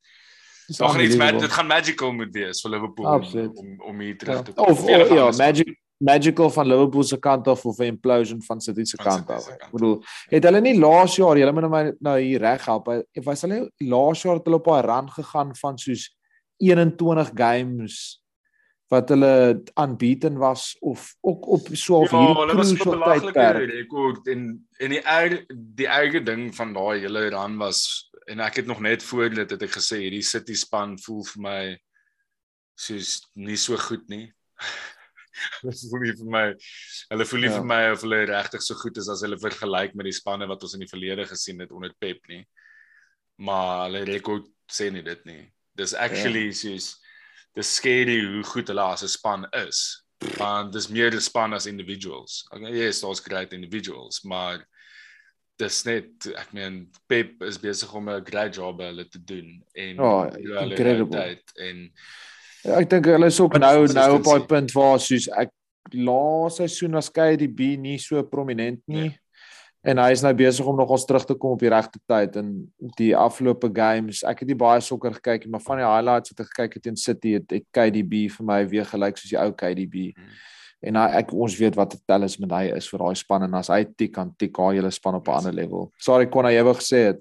dis Daar gaan iets met dit gaan magical moet wees vir Liverpool om, Absoluut. om om hier terug Ja. te kom. Of, Of hulle of gaan ja, magic magical van Liverpool se kant af of 'n implosion van City se kant af. Ek bedoel, het hulle nie laas jaar, julle moet my nou hier reg help. Ek was hulle laas jaar het hulle op 'n run gegaan van soos 21 games wat hulle unbeaten was of ook op so of Ja, hierdie crucial belaglike tydperk. rekord en en die erg die erge ding van daai hele run was en ek het nog net voor dit het ek gesê hierdie City span voel vir my soos nie so goed nie. Hulle voel nie vir my hulle voel nie Ja. vir my of hulle regtig so goed is as hulle vergelyk met die spanne wat ons in die verlede gesien het onder Pep nie. Maar hulle rekord sê nie dit nie. Dis actually ja. soos dis scary hoe goed hulle as 'n span is. Want dis meer 'n span as individuals. Okay, yes, daar's great individuals, maar dis net ek meen Pep is besig om 'n great job by hulle te doen en Ja, hulle incredible. en Ja, ek dink hulle is ook nou nou op daai punt waar soos ek laas seisoen was KDB nie so prominent nie. Nee. En hy is nou besig om nog ons terug te kom op die regte tyd in die afgelope games. Ek het nie baie sokker gekyk nie, maar van die highlights wat ek gekyk het teen City het, het KDB vir my weer gelyk soos die ou KDB. Hmm. En hy, ek ons weet wat 'n talisman hy is vir daai span en as hy tik kan tik haar hele span op 'n ander level. Sorry Konna, jy wou gesê het.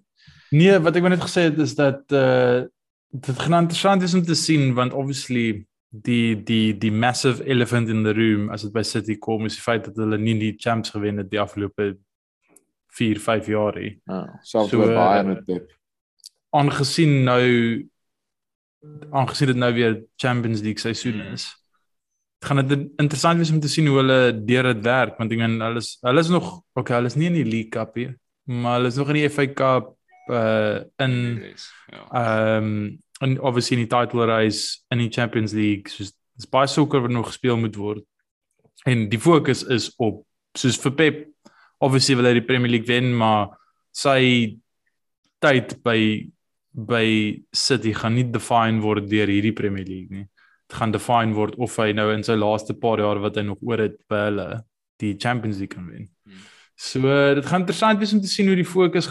Nee, wat ek wou net gesê het is dat uh dit gaan interessant is om te sien want obviously die die die massive elephant in the room as dit by City kom is die feit dat hulle nie die champs gewen het die afgelope 4, 5 jaar nie. Ja, selfs So, met baie met Pep. Aangesien nou aangesien dit nou weer Champions League seisoen Mm. is. Gaan dit interessant wees om te sien hoe hulle deur dit werk want ek meen hulle is hulle is nog okay, hulle is nie in die League Cup hier, maar hulle is nog in die FA Cup uh in yes, ja. Ehm um, en obviously in die title race in die Champions League, soos dis baie sokker wat nog gespeel moet word. En die fokus is op soos vir Pep obviously wil hy die Premier League wen, maar sy tyd by by City gaan nie define word deur hierdie Premier League nie. Dit gaan define word of hy nou in sy laaste paar jaar wat hy nog oor het by hulle die Champions League kan wen. Hmm. So dit gaan interessant wees om te sien hoe die fokus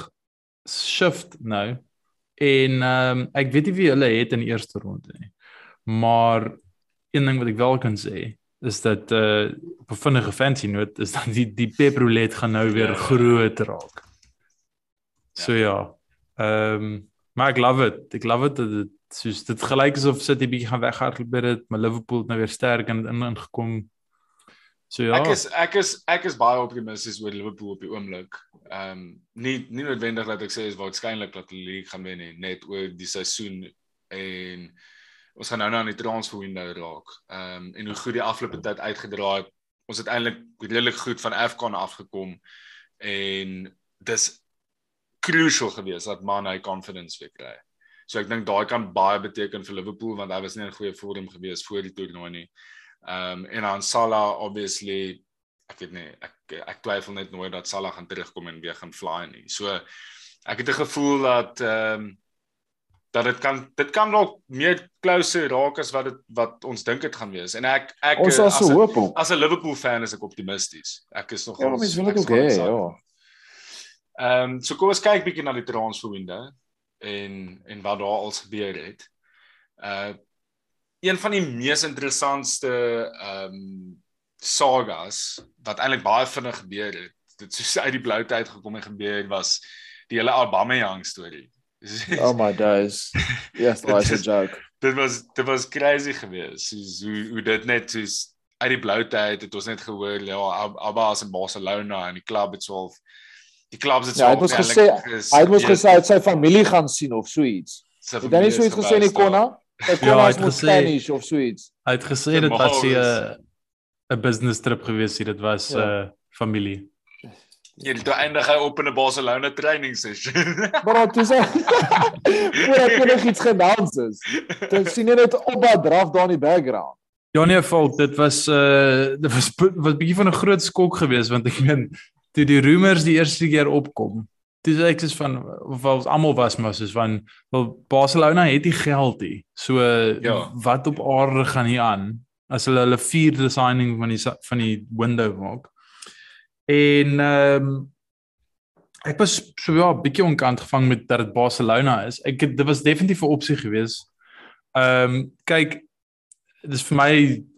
shift nou. En ehm um, ek weet nie wie hulle het in die eerste ronde nie. Maar een ding wat ek wel kan sê is dat uh op 'n vinnige fancy noot is dat die die Pep roulette gaan nou weer Ja, ja. groot raak. So ja. Ehm um, maar ek love it. Ek love it dat dit soos dit gelyk is of City bietjie gaan weghardloop by dit, maar Liverpool het nou weer sterk in in ingekom. So ja. Ek is ek is ek is baie optimisties oor Liverpool op die oomblik. Ehm um, nie nie noodwendig dat ek sê is waarskynlik dat die league gaan wen nie, net oor die seisoen en ons gaan nou nou aan die transfer window raak. Ehm um, en hoe goed die afgelope tyd uitgedraai het. Ons het eintlik redelik goed van Afcon afgekom en dis crucial geweest dat man hy confidence weer kry. So ek dink daai kan baie beteken vir Liverpool want hy was nie in goeie vorm geweest voor die toernooi nie. Ehm um, en aan Salah obviously ek weet nie ek ek twyfel net nooit dat Salah gaan terugkom en weer gaan fly nie. So ek het 'n gevoel dat ehm um, dat dit kan dit kan dalk meer closer raak as wat dit wat ons dink dit gaan wees. En ek ek Ons het so hoop op. as 'n Liverpool fan is ek optimisties. Ek is nog Ja, mens wil dit ook hê, ja. Ehm um, so kom ons kyk bietjie na die transfer window en en wat daar al gebeur het. Uh een van die mees interessantste ehm um, sagas wat eintlik baie vinnig gebeur het. Dit soos uit die blou tyd gekom en gebeur was die hele Aubameyang storie. Oh my days. Yes, that was a joke. dit was dit was crazy geweest. Soos hoe hoe dit net soos uit die blou tyd het ons net gehoor ja Abba is in Barcelona en die klub het swaalf die klubs het Ja, hy het ons gesê hy het ons gesê hy het sy familie gaan sien of so iets. Het hy nie so iets gesê nie Konna? Hy kon Ja, hy as het mos gesê- Spanish of so iets. Hy het gesê dit was Normaal nie 'n 'n business trip gewees nie, dit was 'n Ja. uh, familie. Ja, toe eindig hy op in 'n Barcelona training session. Maar toe sê voor ek enig iets gedans is. Dan sien jy net op wat draf daar in die background. Ja nee, fout, dit was uh dit was wat bietjie van 'n groot skok geweest want ek meen toe die rumors die eerste keer opkom. Dis ek sê van of ons almal was maar soos van wel Barcelona het nie geld nie. So Ja. wat op aarde gaan hier aan as hulle hulle vierde signing van die van die window maak. En ehm um, ek was so ja, bietjie onkant gevang met dat dit Barcelona is. Ek het, dit was definitief 'n opsie geweest. Ehm um, kyk dis vir my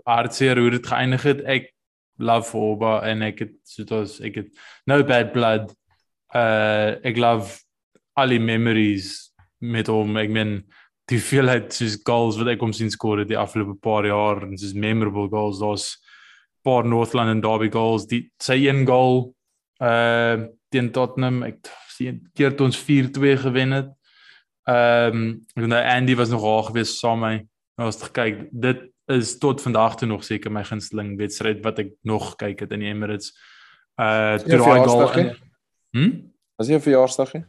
hartseer hoe dit geëindig het. Ek love Oba en ek het soos ek het no bad blood. Uh ek love al die memories met hom. Ek meen die veelheid soos goals wat ek hom sien skoor het die afgelope paar jaar en soos memorable goals. Daar's paar Northland en Derby goals. Die sy een goal uh teen Tottenham ek sien keer toe ons 4-2 gewen het. Ehm um, en nou Andy was nog daar gewees saam met my. Nou as ek kyk, dit is tot vandag toe nog seker my gunsteling wedstryd wat ek nog kyk het in die Emirates. Uh toe daai goal. in- Hm? Was jy 'n verjaarsdag nie?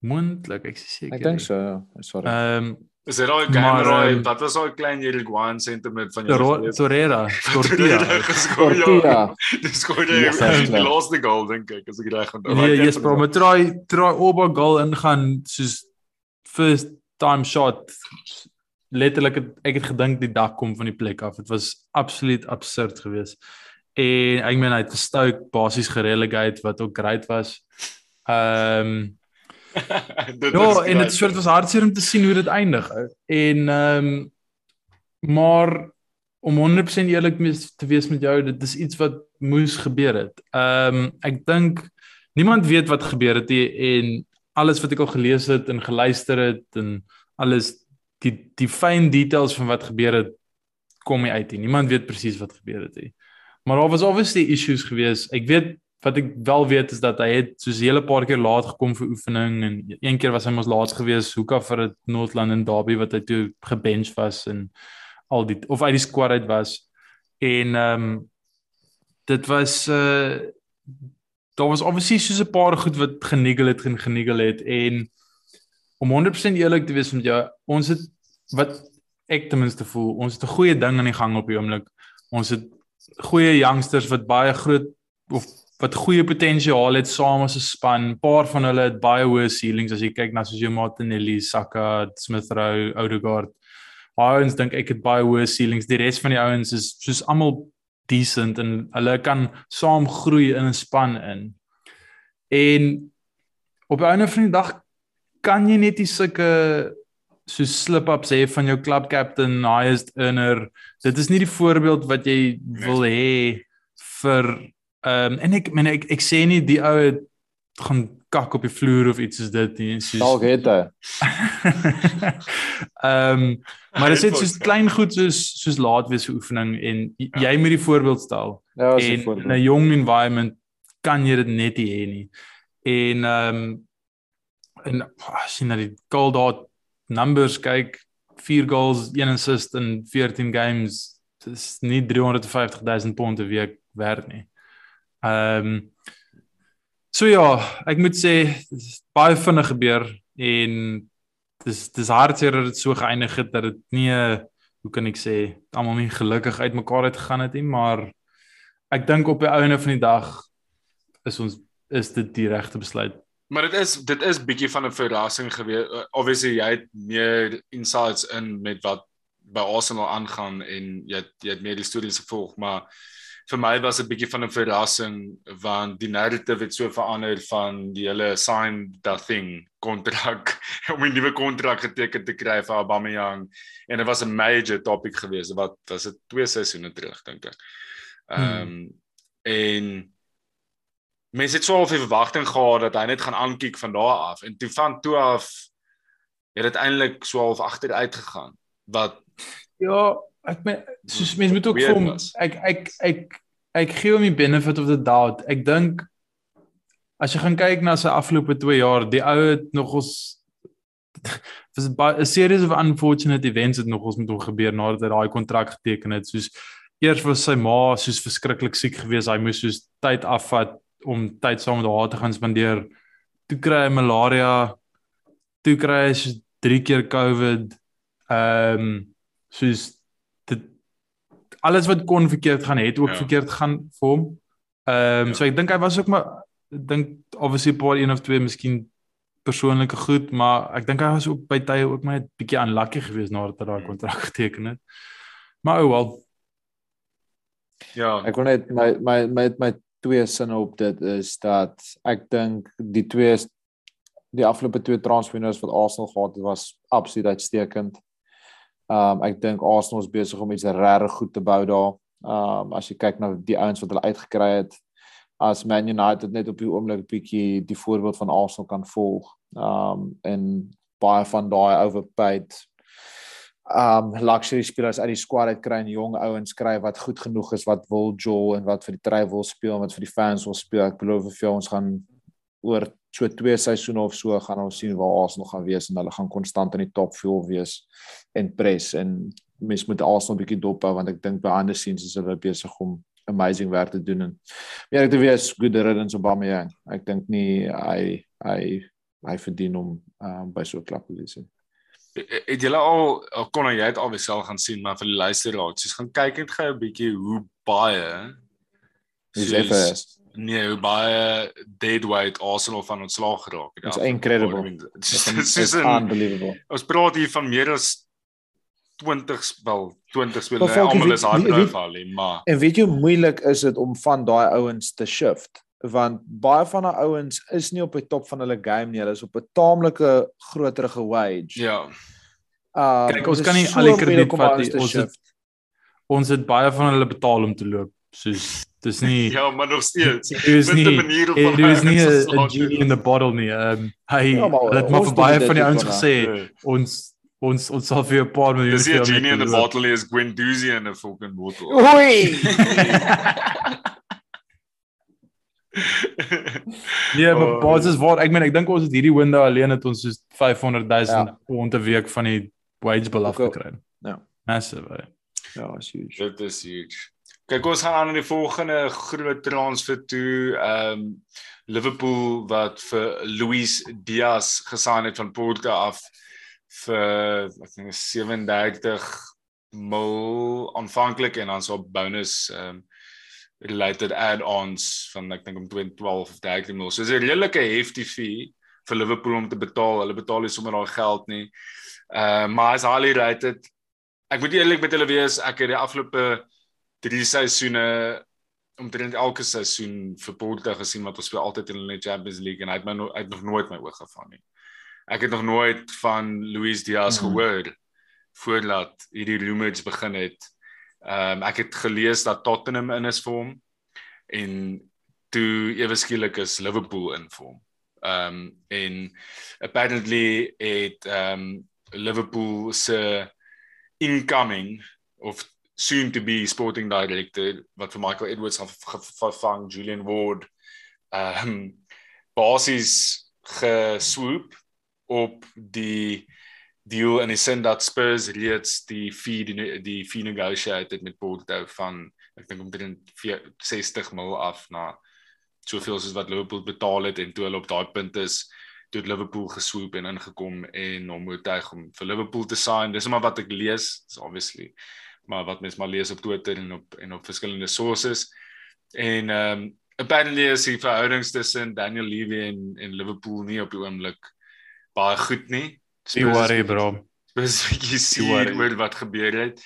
Moontlik, ek is seker. Ek dink so, ja. Sorry. Ehm Is dit daai Maar, camera ehm, wat was daai klein Uruguayan sentiment van gewees? Torreira, Tortilla. Tortilla. Dis skoor Ja, die ja. laaste goal dink ek as ek reg onthou. Nee, yes bro, maar try try Oba goal ingaan soos first time shot letterlik het, ek het gedink die dak kom van die plek af. Dit was absoluut absurd geweest. En ek meen hy het gestouk basies gerelegate wat ook great was. Ehm dit Ja, en dit soort was hartseer om te sien hoe dit eindig. En ehm um, maar om 100% eerlik te wees met jou, dit is iets wat moes gebeur het. Ehm um, ek dink niemand weet wat gebeur het nie en alles wat ek al gelees het en geluister het en alles die die fyn details van wat gebeur het kom nie uit nie. Niemand weet presies wat gebeur het nie. Maar daar was obviously issues gewees. Ek weet wat ek wel weet is dat hy het soos hele paar keer laat gekom vir oefening en een keer was hy mos laat gewees hoeka vir 'n Northland en Derby wat hy toe gebench was en al die of uit die squad uit was. En ehm um, dit was uh daar was obviously soos 'n paar goed wat genigel het en genigel het en om 100% eerlik te wees met jou, ons het wat ek ten minste voel, ons het 'n goeie ding aan die gang op die oomblik. Ons het goeie youngsters wat baie groot of wat goeie potensiaal het saam as 'n span. 'n Paar van hulle het baie hoë ceilings as jy kyk na soos jou Martinelli, Saka, Smith Rowe, Odegaard. Ouens dink ek het baie hoë ceilings. Die res van die ouens is soos almal decent en hulle kan saam groei in 'n span in. En op 'n einde van die dag kan jy net nie sulke so slip-ups hê van jou club captain, highest earner. Dit is nie die voorbeeld wat jy wil hê vir ehm um, en ek meen ek ek sê nie die ou het gaan kak op die vloer of iets soos dit nie. Soos Dalk het hy. Ehm um, maar dit is soos klein goed soos soos laat wees vir oefening en jy, jy moet die voorbeeld stel. Ja, as 'n en in 'n voorbeeld. jong environment kan jy dit net nie hê nie. En ehm um, en as jy na die goal dot numbers kyk, 4 goals, 1 assist in 14 games, dis nie 350 000 pond 'n week werd nie. Ehm um, So ja, ek moet sê baie vinnig gebeur en dis dis hartseer dat dit so geëindig het dat dit nie hoe kan ek sê almal nie gelukkig uitmekaar uit gegaan het nie, maar ek dink op die einde van die dag is ons is dit die regte besluit. Maar dit is dit is bietjie van 'n verrassing gewees. Obviously jy het meer insights in met wat by Arsenal aangaan en jy het, jy het meer die stories gevolg, maar vir my was dit bietjie van 'n verrassing want die narrative het so verander van die hele sign that thing kontrak om 'n nuwe kontrak geteken te kry vir Aubameyang en dit was 'n major topic geweest wat was dit twee seisoene terug dink ek. Hmm. Ehm um, hmm. en mense het so 'n verwagting gehad dat hy net gaan aankyk van daar af en toe van toe af het dit eintlik so half agteruit gegaan wat ja ek meen soos mense moet ook vir ek ek ek ek gee hom die benefit of the doubt ek dink as jy gaan kyk na sy afgelope 2 jaar die ou het nog ons was 'n series of unfortunate events het nog ons met hom gebeur nadat hy daai kontrak geteken het soos eers was sy ma soos verskriklik siek geweest hy moes soos tyd afvat om tyd saam met haar te gaan spandeer. Toe kry hy malaria. Toe kry hy so 3 keer COVID. Ehm um, soos alles wat kon verkeerd gaan het ook ja. verkeerd gaan vir hom. Ehm um, ja. so ek dink hy was ook maar dink obviously 'n paar een of twee miskien persoonlike goed, maar ek dink hy was ook by tye ook maar 'n bietjie unlucky geweest nadat hy daai hmm. kontrak geteken het. Maar ou oh wel. Ja. Ek wil net my my my my twee sinne op dit is dat ek dink die twee die afgelope twee transfers wat Arsenal gehad het was absoluut uitstekend. Um ek dink Arsenal is besig om iets regtig goed te bou daar. Um as jy kyk na die ouens wat hulle uitgekry het as Man United net op die oomblik bietjie die voorbeeld van Arsenal kan volg. Um en baie van daai overpaid um luxury spelers uit die squad uit kry en jong ouens kry wat goed genoeg is wat wil Joel en wat vir die try wil speel en wat vir die fans wil speel. Ek belowe vir ons gaan oor so twee seisoene of so gaan ons sien waar Arsenal gaan wees en hulle gaan konstant in die top 4 wees en press en mens moet Arsenal 'n bietjie dop hou want ek dink behind the scenes is hulle besig om amazing werk te doen en ja ek weer is good riddance Aubameyang. Ek dink nie hy hy hy verdien om um, by so 'n klub te wees nie. Het julle al kon jy dit alweer self gaan sien maar vir die luisteraars, soos gaan kyk net gou 'n bietjie hoe baie is effe nee, hoe baie dead weight Arsenal van ontslaag geraak het. It's incredible. It's, it's unbelievable. Ons praat hier van meer as 20 wel 20 spelers, almal is hard geval, maar En weet jy hoe moeilik is dit om van daai ouens te shift? want baie van daai ouens is nie op die top van hulle game nie. Hulle is op 'n taamlike groterige wage. Ja. Uh Kijk, ons kan nie so al die krediet vat nie. Ons het, ons het baie van hulle betaal om te loop. Soos dis nie Ja, maar nog steeds. Dit is nie 'n manier om Dit is nie 'n genie in the bottle nie. Ehm um, hy ja, het maar vir baie van die ouens gesê ja. ons ons ons sal vir 'n paar miljoen Dis nie 'n genie in the bottle nie, is Gwen Doozy in 'n fucking bottle. Oei. nee, maar oh, basis waar ek meen ek dink ons het hierdie window alleen het ons soos 500 000 ja. pond 'n week van die wage bill afgekry. Ja. Massive. Ja, is huge. Dit is huge. Kyk ons gaan aan die volgende groot transfer toe. Ehm um, Liverpool wat vir Luis Diaz gesign het van Porto af vir ek dink 37 mil aanvanklik en dan so bonus ehm um, related add-ons van ek dink om 12 of 13 mil. So dis 'n redelike hefty fee vir Liverpool om te betaal. Hulle betaal nie sommer daai geld nie. Uh maar as highly rated. Ek moet eerlik met julle wees, ek het die afgelope 3 seisoene omtrent elke seisoen vir Porto gesien wat ons speel altyd in die Champions League en hy het my no uit nog nooit my oog gevang nie. Ek het nog nooit van Luis Diaz mm -hmm. gehoor voordat hierdie rumors begin het. Ehm um, ek het gelees dat Tottenham in is vir hom en toe ewe skielik is Liverpool in vir hom. Ehm um, en apparently het ehm um, Liverpool se incoming of soon to be sporting director wat vir Michael Edwards gaan vervang Julian Ward um, basies geswoop op die deal in die sin dat Spurs reeds die fee die, die fee negotiated met Porto van ek dink omtrent 60 mil af na soveel soos wat Liverpool betaal het en toe hulle op daai punt is toe het Liverpool geswoop en ingekom en hom oortuig om vir Liverpool te sign. Dis maar wat ek lees, is obviously maar wat mens maar lees op Twitter en op en op verskillende sources. En ehm um, apparently is die verhoudings tussen Daniel Levy en en Liverpool nie op die oomblik baie goed nie. Jy worry bro. Spesifiek sien oor wat gebeur het.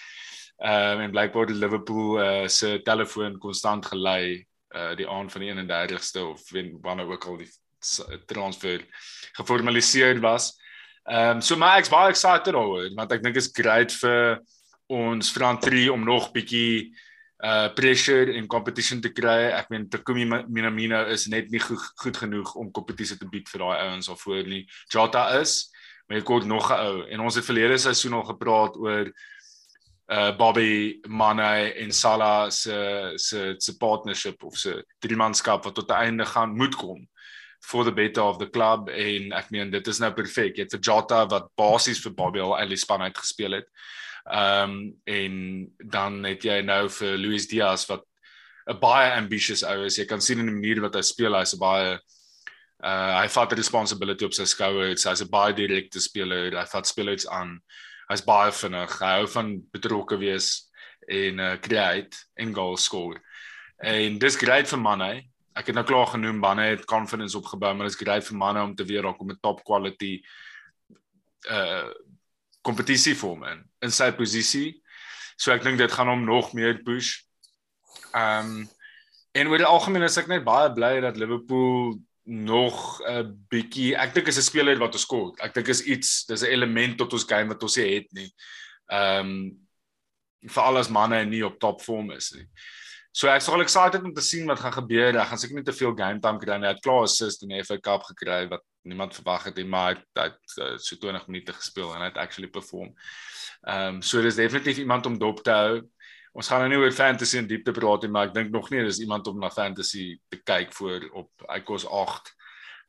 Ehm um, en blykbaar die Liverpool uh, se telefoon konstant gelei uh die aand van die 31ste of wanneer ook al die transfer geformaliseer was. Ehm um, so my ek's baie excited oor want ek dink is great vir ons Front 3 om nog bietjie uh pressure en competition te kry. Ek meen Takumi Minamino is net nie goed, goed genoeg om kompetisie te bied vir daai ouens of voor nie. Jota is, maar hy kort nog 'n ou en ons het verlede seisoen al gepraat oor uh Bobby Mane en Salah se se se partnership of se driemanskap wat tot 'n einde gaan moet kom for the better of the club en ek meen dit is nou perfek. Jy het vir Jota wat basies vir Bobby al al die span uitgespeel het. Ehm um, en dan het jy nou vir Luis Diaz wat 'n baie ambitious ou is. Jy kan sien in die manier wat hy speel, hy's 'n baie uh hy vat responsibility op sy skouers. Hy's 'n baie direkte speler. Hy vat spelers aan. Hy's baie vinnig. Hy hou van betrokke wees en uh create en goal score. En dis great vir manne ek het nou klaar genoem manne het confidence opgebou maar dit is great vir manne om te weer raak om 'n top quality uh kompetisie vorm in in sy posisie. So ek dink dit gaan hom nog meer push. Um en oor die algemeen is ek net baie bly dat Liverpool nog 'n bietjie ek dink is 'n speler wat ons kort. Ek dink is iets, dis 'n element tot ons game wat ons het nie. Um vir al ons manne nie op top vorm is nie. So ek sal excited om te sien wat gaan gebeur. Ek gaan seker nie te veel game time kry nie. Hy het klaar assist in die FA Cup gekry wat niemand verwag het nie, maar hy het uh, so 20 minute gespeel en hy het actually perform. Ehm um, so dis definitief iemand om dop te hou. Ons gaan nou nie oor fantasy en diepte praat nie, maar ek dink nog nie dis iemand om na fantasy te kyk voor op hy kos 8.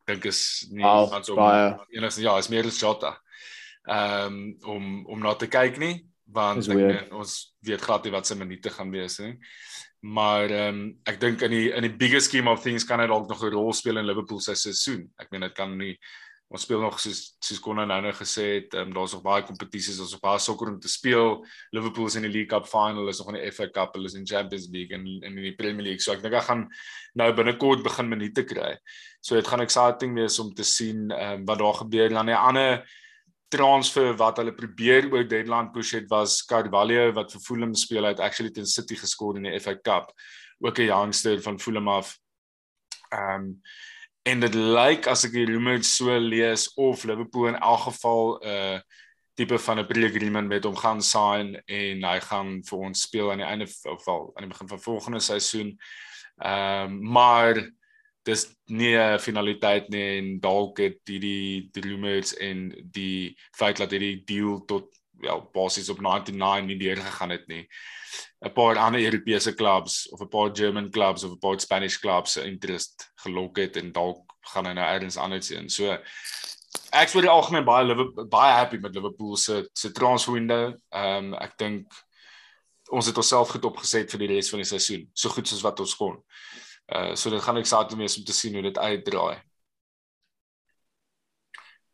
Dink is nie Wow, iemand om baie. enigste ja, is meer as Jota. Ehm um, om om na te kyk nie want ek ons weet glad nie wat se minute gaan wees nie. Maar ehm um, ek dink in die in die bigger scheme of things kan hy dalk nog 'n rol speel in Liverpool se seisoen. Ek meen dit kan nie ons speel nog soos soos Connor nou nou gesê het, ehm um, daar's nog baie kompetisies, daar's nog baie sokker om te speel. Liverpool is in die League Cup final, is nog in die FA Cup, hulle is in Champions League en en in die Premier League. So ek dink hy gaan nou binnekort begin minute kry. So dit gaan exciting wees om te sien ehm um, wat daar gebeur. Dan 'n ander transfer wat hulle probeer oor deadline push het was Carvalho wat vir Fulham speel het actually teen City geskor in die FA Cup. Ook 'n youngster van Fulham af. Ehm um, en dit lyk as ek die rumors so lees of Liverpool in elk geval 'n uh, tipe van 'n pre-agreement met hom gaan sign en hy gaan vir ons speel aan die einde of wel aan die begin van volgende seisoen. Ehm um, maar dis nie 'n finaliteit nie en dalk het hierdie die rumors en die feit dat hierdie deal tot wel basies op 99 nie deurgegaan het nie. 'n paar ander Europese clubs of 'n paar German clubs of 'n paar Spanish clubs se interest gelok het en dalk gaan hy nou elders anders heen. So ek is oor die algemeen baie Liverpool, baie happy met Liverpool se se transfer window. Ehm um, ek dink ons het onsself goed opgeset vir die res van die seisoen, so goed soos wat ons kon. Uh so dit gaan exciting wees om te sien hoe dit uitdraai.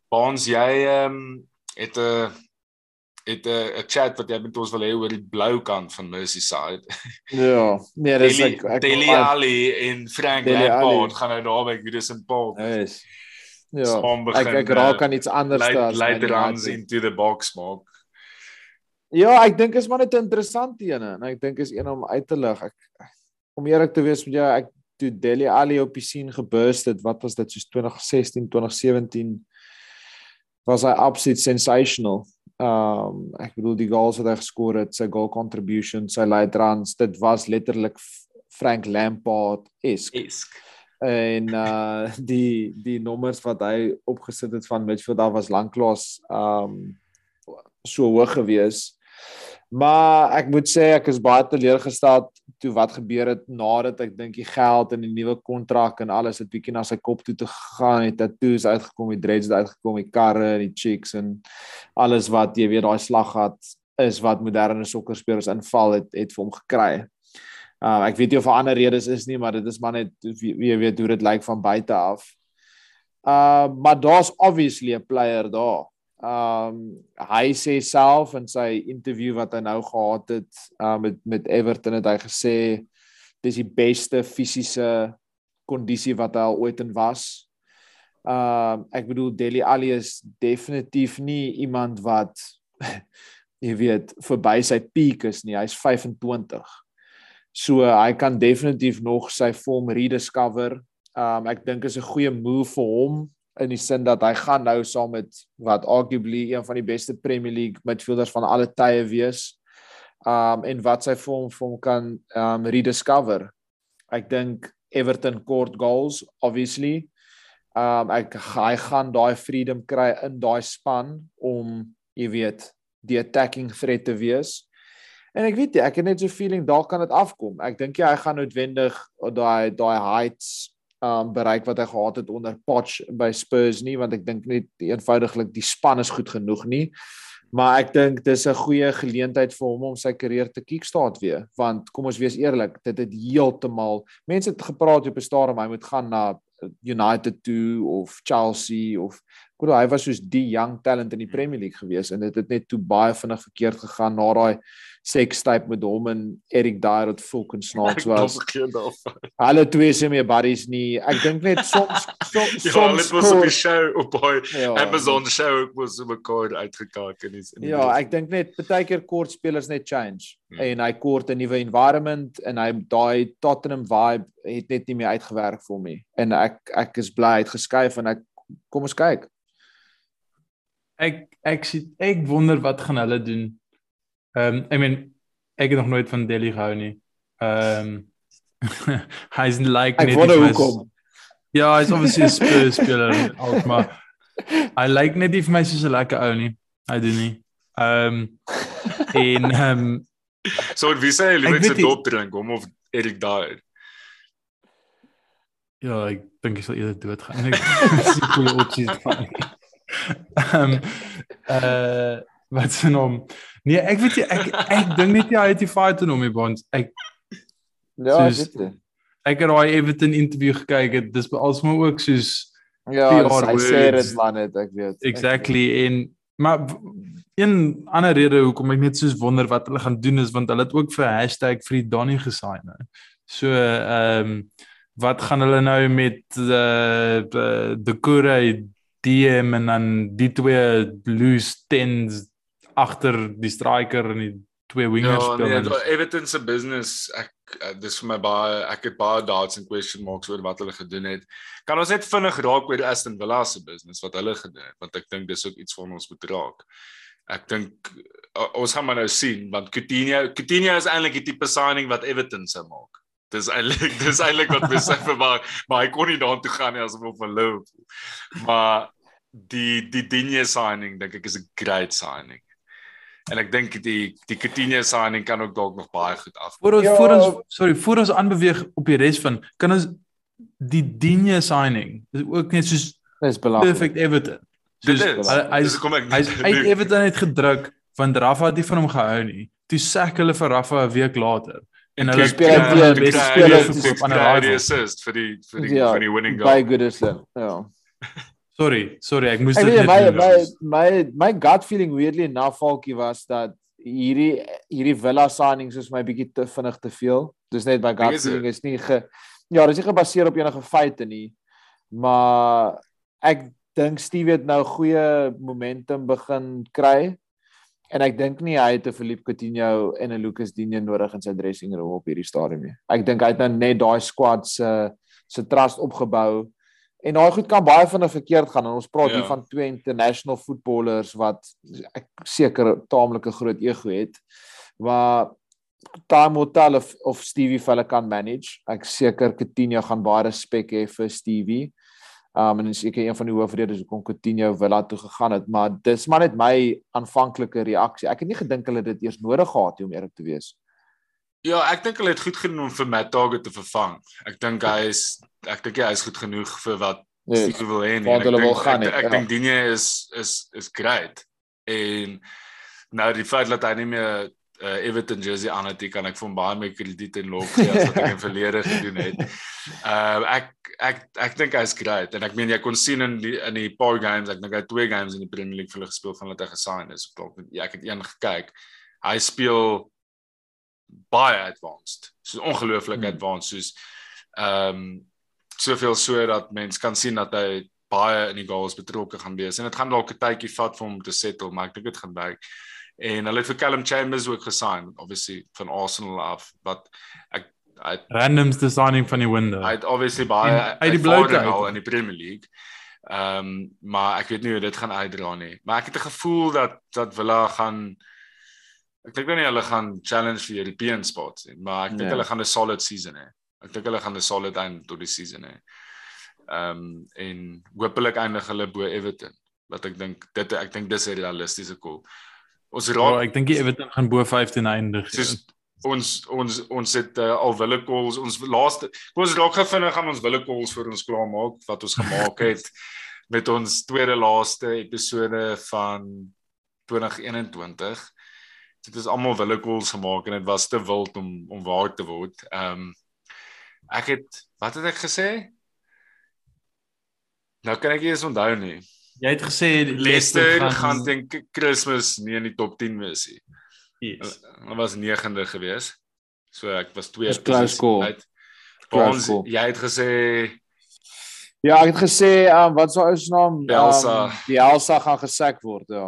Baans jy ehm um, het 'n het 'n 'n chat wat jy met ons wil hê oor die blou kant van Merseyside. Ja, nee, dis Deli, ek ek Deli Ali en Frank Lampard gaan nou daar by Goodison Park. Yes. Ja. Saam Ek begin, ek raak eh, aan iets anders Late as Man runs into the box maak. Ja, ek dink is maar net 'n interessante ene en ek dink is een om uit te lig. Ek om eerlik te wees met jou, ek toe Deli Ali op die scene geburst het, wat was dit soos 2016, 2017 was hy absolute sensational. Um ek bedoel die goals wat hy geskor het, sy goal contribution, sy late runs, dit was letterlik Frank Lampard-esk. Esk. en uh die die nommers wat hy opgesit het van midfield af was lanklaas um so hoog gewees. Maar ek moet sê ek is baie teleurgesteld toe wat gebeur het nadat ek dink die geld en die nuwe kontrak en alles het bietjie na sy kop toe te gegaan het. Tattoos uitgekom, die dreads het uitgekom, die karre, die chicks en alles wat jy weet daai slag gehad is wat moderne sokkerspelers inval het het vir hom gekry. Uh ek weet nie of daar ander redes is nie, maar dit is maar net wie, wie weet hoe dit lyk van buite af. Uh maar daar's obviously 'n player daar Um hy sê self in sy interview wat hy nou gehad het uh, met met Everton het hy gesê dis die beste fisiese kondisie wat hy al ooit in was. Um ek bedoel Deli Ali is definitief nie iemand wat jy weet verby sy peak is nie. Hy's 25. So hy kan definitief nog sy vorm rediscover. Um ek dink is 'n goeie move vir hom in die sin dat hy gaan nou saam met wat arguably een van die beste Premier League midfielders van alle tye wees. Um en wat sy vir hom vir hom kan um rediscover. Ek dink Everton kort goals obviously. Um ek hy gaan daai freedom kry in daai span om jy weet die attacking threat te wees. En ek weet jy, ek het net so feeling daar kan dit afkom. Ek dink jy hy gaan noodwendig daai daai heights um bereik wat hy gehad het onder Poch by Spurs nie want ek dink net eenvoudiglik die span is goed genoeg nie. Maar ek dink dis 'n goeie geleentheid vir hom om sy karier te kickstart weer want kom ons wees eerlik, dit het heeltemal mense het gepraat op 'n stadium hy moet gaan na United toe of Chelsea of ek bedoel hy was soos die young talent in die Premier League gewees en dit het net toe baie vinnig verkeerd gegaan na daai sex type met hom en Eric Dyer wat fucking snaaks was. Hulle twee se meer buddies nie. Ek dink net soms soms ja, soms dit was op die show op by ja, Amazon show ek was so mekaar uitgekaak en is Ja, ek dink net baie keer kort spelers net change hmm. en hy kort 'n nuwe environment en hy daai Tottenham vibe het net nie meer uitgewerk vir my. En ek ek is bly uitgeskuif en ek kom ons kyk. Ek ek sien ek wonder wat gaan hulle doen Ehm um, I mean ek het nog nooit van Delhi gehou nie. Ehm um, hy's like net Ek wou kom. Ja, hy's obviously 'n Spurs speler ook maar I like net nie vir my soos 'n lekker ou nie. Hy doen nie. Ehm um, en ehm um, So wie sê jy moet se dop drink om of Erik daar? Ja, ek dink hy sal eerder doodgaan. Ek sien hoe dit opsit. Ehm eh wat se naam? Nee, ek weet jy ek ek dink net jy het die fight in hom die bonds. Ek Ja, soos, ek het daai Everton interview gekyk. Dit is als maar ook soos Ja, hy sê dit man het ek weet. Exactly en maar een ander rede hoekom ek net soos wonder wat hulle gaan doen is want hulle het ook vir hashtag vir die Donny gesaai nou. So ehm um, wat gaan hulle nou met uh, uh the Kure DM en dan die twee loose tens agter die striker en die twee wingers ja, speel. Ja, nee, Everton se business ek uh, dis vir my baie ek het baie doubts en question marks oor wat hulle gedoen het. Kan ons net vinnig raak oor Aston Villa se business wat hulle gedoen het want ek dink dis ook iets van ons moet raak. Ek dink uh, ons gaan maar nou sien want Coutinho Coutinho is eintlik die tipe signing wat Everton sou maak. Dis eintlik dis eintlik wat mens sê maar maar hy kon nie daartoe gaan nie as op 'n Liverpool. Maar die die Digne signing dink ek is 'n great signing. En ek dink die die Coutinho signing kan ook dalk nog baie goed af. Voor ons ja. voor ons sorry, voor ons aanbeweeg op die res van kan ons die Digne signing is ook net soos is belangrik. Perfect Everton. Soos, hy is kom ek hy's uit Everton het gedruk want Rafa het nie van hom gehou nie. Toe sek hulle vir Rafa 'n week later en hulle speel die beste speler op 'n assist vir die vir die ja, vir die winning goal. Baie good is dit. Ja. Sorry, sorry, ek moes dit net my, my my my gut feeling weirdly na Falkie was dat hierdie hierdie Villa signings is my bietjie te vinnig te veel. Dis net my gut is feeling is nie ge Ja, dis nie gebaseer op enige feite nie. Maar ek dink Steve het nou goeie momentum begin kry. En ek dink nie hy het 'n Philippe Coutinho en 'n Lucas Digne nodig in sy dressing room op hierdie stadium nie. Ek dink hy het nou net daai squad se se trust opgebou En daai goed kan baie vinnig verkeerd gaan en ons praat ja. hier van twee international footballers wat ek seker taamlike groot ego het. Maar time will tell of, of Stevie hulle kan manage. Ek seker Coutinho gaan baie respek hê vir Stevie. Um en seker een van die hoofredes hoekom Coutinho Villa toe gegaan het, maar dis maar net my aanvanklike reaksie. Ek het nie gedink hulle dit eers nodig gehad het om eerlik te wees. Ja, ek dink hulle het goed genoeg om vir Matt Target te vervang. Ek dink hy is ek dink hy is goed genoeg vir wat Nee, Steve wil hê. En ek dink- Ek, het, ek ja. dink Digne is is is great. En nou die feit dat hy nie meer uh, Everton jersey aan het, kan ek vir hom baie meer krediet en lof gee as wat ek in verlede gedoen het. Uh ek ek ek dink hy's great en ek meen jy kon sien in die in die paar games, ek dink hy twee games in die Premier League vir hulle gespeel van hulle gesign is. Ek dalk ja, ek het een gekyk. Hy speel baie advanced. So ongelooflik Hmm. advanced soos ehm um, soveel so dat mens kan sien dat hy baie in die goals betrokke gaan wees en dit gaan dalk 'n tydjie vat vir hom te settle, maar ek dink dit gaan werk. En hulle het vir Callum Chambers ook gesign, obviously van Arsenal af wat ek hy het- Randomste signing van die window. hy het obviously baie uit die ervaring al in die Premier League. Ehm um, maar ek weet nie hoe dit gaan uitdra nie. Maar ek het 'n gevoel dat dat Villa gaan ek dink nou nie hulle gaan challenge vir European spots nie, maar ek dink Nee. hulle gaan 'n solid season hê. Ek dink hulle gaan 'n solid eind tot die season hê. Ehm um, en hopelik eindig hulle bo Everton. Wat ek dink dit ek dink dis 'n realistiese goal. Ons Ja, raak ek dink Everton gaan bo 15 eindig. soos ons ons ons het uh, al wille calls ons laaste kom ons raak gou vinnig aan ons wille calls vir ons klaar maak wat ons gemaak het met ons tweede laaste episode van 2021 dit is almal wille calls gemaak en dit was te wild om om waar te word ehm um, ek het wat het ek gesê nou kan ek nie eens onthou nie Jy het gesê Leicester gaan teen K- Kersfees nie in die top 10 wees nie yes. Hulle was 9de gewees. So ek was 2 Dis close call. Close Ons jy het gesê Ja, ek het gesê, um, wat is sy ou se naam? Bielsa. Um, Bielsa gaan gesek word, ja.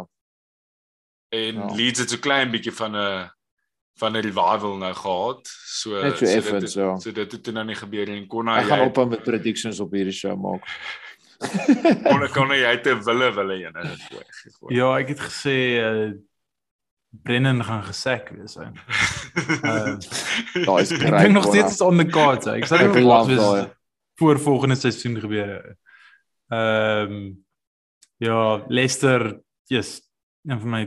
en Ja. Leeds het so klein bietjie van 'n van 'n revival nou gehad. So Net so dit effens, het- ja. So dit het toe nou nie gebeur nie. Kon Ek hy gaan op met predictions op hierdie show maak. kon kon hy te wille wille een in dit gooi. Ja, ek het gesê uh, Brennan gaan gesek wees. Hy. Uh, Daai is ek great. dink nog steeds is on the cards. Ek sal Ek daai. wees voor volgende seisoen gebeur. Ehm ja, Leicester, yes, een van my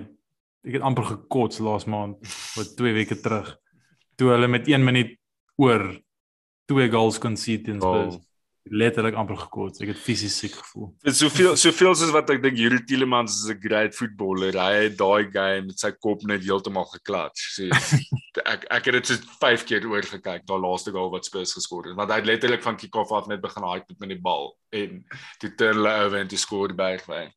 ek het amper gekots laas maand, wat 2 weke terug. Toe hulle met 1 minuut oor twee goals concede teen Spurs. Oh. Letterlik amper gekots. Ek het fisies siek gevoel. Dit soveel soveel soos wat ek dink Yuri Tielemans is 'n great footballer. Hy het daai game met sy kop net heeltemal geklatsch. So ek ek het dit so 5 keer oor gekyk, daai laaste goal wat Spurs geskor het. Want hy het letterlik van kick-off af net begin hype met die bal en toe turn hulle oor en toe skoor Bergwyn.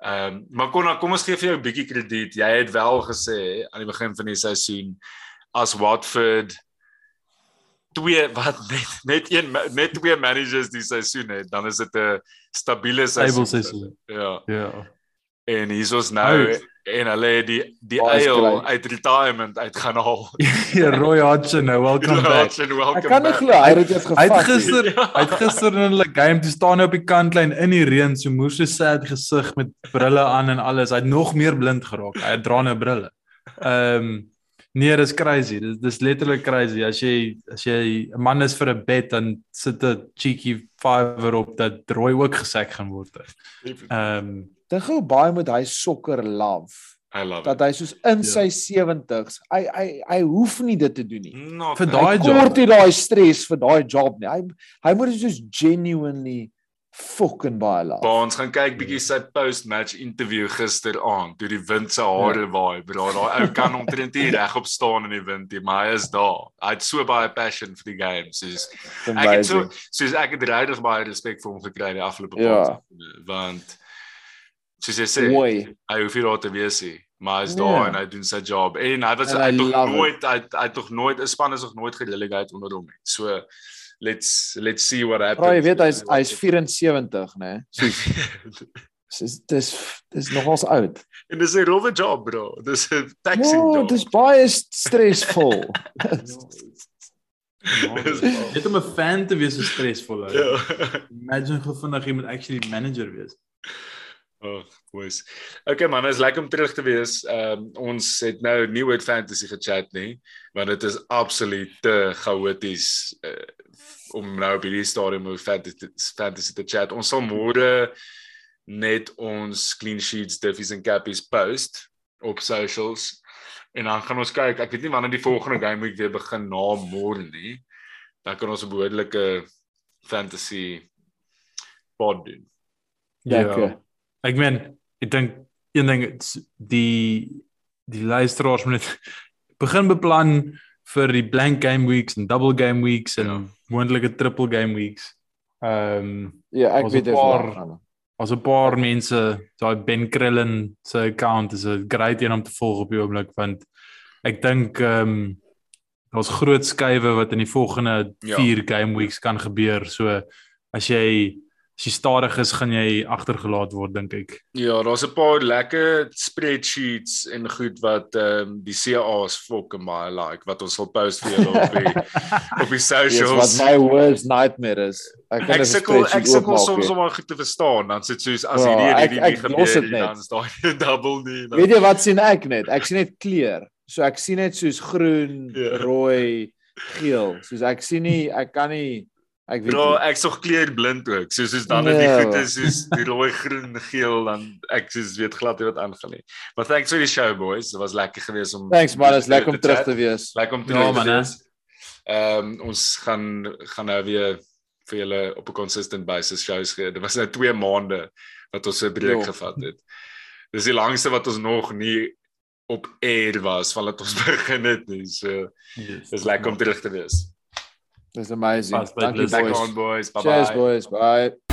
Ehm um, maar kom kom ons gee vir jou 'n bietjie krediet. Jy het wel gesê aan die begin van die seisoen as Watford twee wat net net een net twee managers die seisoen het, dan is dit 'n stabiele Stable seisoen. seisoen. Ja. Ja. En hier is nou Oud. En hulle het die die eil skry. uit retirement uitgaan haal. Ja, Roy Hodgson, nou welcome back. And welcome Ek kan nie back. glo hy het dit eers Hy het gevat. gister, hy het gister in hulle game toe staan hy op die kantlyn in die reën, so moes so sad gesig met brille aan en alles. Hy het nog meer blind geraak. Hy dra nou brille. Ehm nee, dis crazy. Dis dis letterlik crazy. As jy as jy 'n man is vir 'n bet dan sit 'n cheeky fiver op dat Roy ook gesek gaan word. Ehm Dink hoe baie moet hy sokker love I love dat hy soos in Ja. sy 70's, hy hy hy hoef nie dit te doen nie. Not Vir daai Hy job. kort nie daai stres vir daai job nie. Hy hy moet soos genuinely fucking baie. Maar ons gaan kyk bietjie sy post-match interview gisteraand toe die wind sy hare waai. Bro, daai ou kan omtrent nie regop staan in die wind nie, maar hy is daar. Hy het so baie passion vir die game. Soos ek het so soos ek het regtig baie respek vir hom gekry die afgelope Ja. seisoene, want soos jy sê, Mooi. hy hoef nie daar te wees nie, maar hy's Nee. daar en hy doen sy job. En hy was And hy love it. nooit hy hy het nog nooit 'n span is nog nooit gerelegate onder hom nie. So let's let's see what happens. Bro, jy weet hy's hy's 74, né? Soos dis dis dis nogals oud. en dis 'n rowwe job, bro. Dis 'n taxi Ja, job. dis baie stresvol. net om 'n fan te wees is stresvol. ou. Ja. Imagine hoe vinnig jy moet actually manager wees. Ag, boys. Okay man, is lekker om terug te wees. Ehm um, ons het nou nie oor fantasy gechat nie, want dit is absoluut te chaoties uh, om nou op hierdie stadium oor fantasy, fantasy te chat. Ons sal môre net ons clean sheets, diffies en cappies post op socials. En dan gaan ons kyk, ek weet nie wanneer die volgende game week weer begin na môre nie. Dan kan ons 'n behoorlike fantasy pod doen. Lekker. Ja. Ek meen, ek dink een ding die die luisteraars moet begin beplan vir die blank game weeks en double game weeks en ja. moontlike triple game weeks. Ehm um, Ja, ek Ons weet dit maar. As 'n paar mense, daai Ben Krillin se account is 'n great een om te volg op die oomblik want ek dink ehm um, daar's groot skuwe wat in die volgende Ja. 4 game weeks kan gebeur. So as jy as jy stadig is, gaan jy agtergelaat word dink ek. Ja, daar's 'n paar lekker spreadsheets en goed wat ehm um, die CA's en baie like wat ons sal post vir julle op die op die Yes, wat socials. my worst nightmare is. Ek kan Ek sukkel ek sukkel soms om maar goed te verstaan. Dan sit soos as Ja, hierdie ek- hierdie nie gebeur dan is daai double nie. Dan. Weet jy wat sien ek net? Ek sien net kleur. So ek sien net soos groen, Ja. rooi, geel. Soos ek sien nie ek kan nie ek weet Bro, ek sog kleur blind ook. Soos soos dan as die Nee. goed is soos die rooi, groen, geel dan ek soos weet glad nie wat aangaan nie. Maar thanks vir die show boys. Dit was lekker geweest om Thanks man, is lekker om terug chat. te wees. Lekker om Ja, terug man, te hè. wees. Ehm um, ons gaan gaan nou weer vir julle op 'n consistent basis shows gee. Dit was nou 2 maande wat ons 'n breek Jo. gevat het. Dis die langste wat ons nog nie op air was vandat ons begin het nie. So Yes. dis lekker om terug te wees. Dis amazing. Pas by Dankie Blizzard. Lekker boys. on boys. Bye Cheers bye. boys. Bye.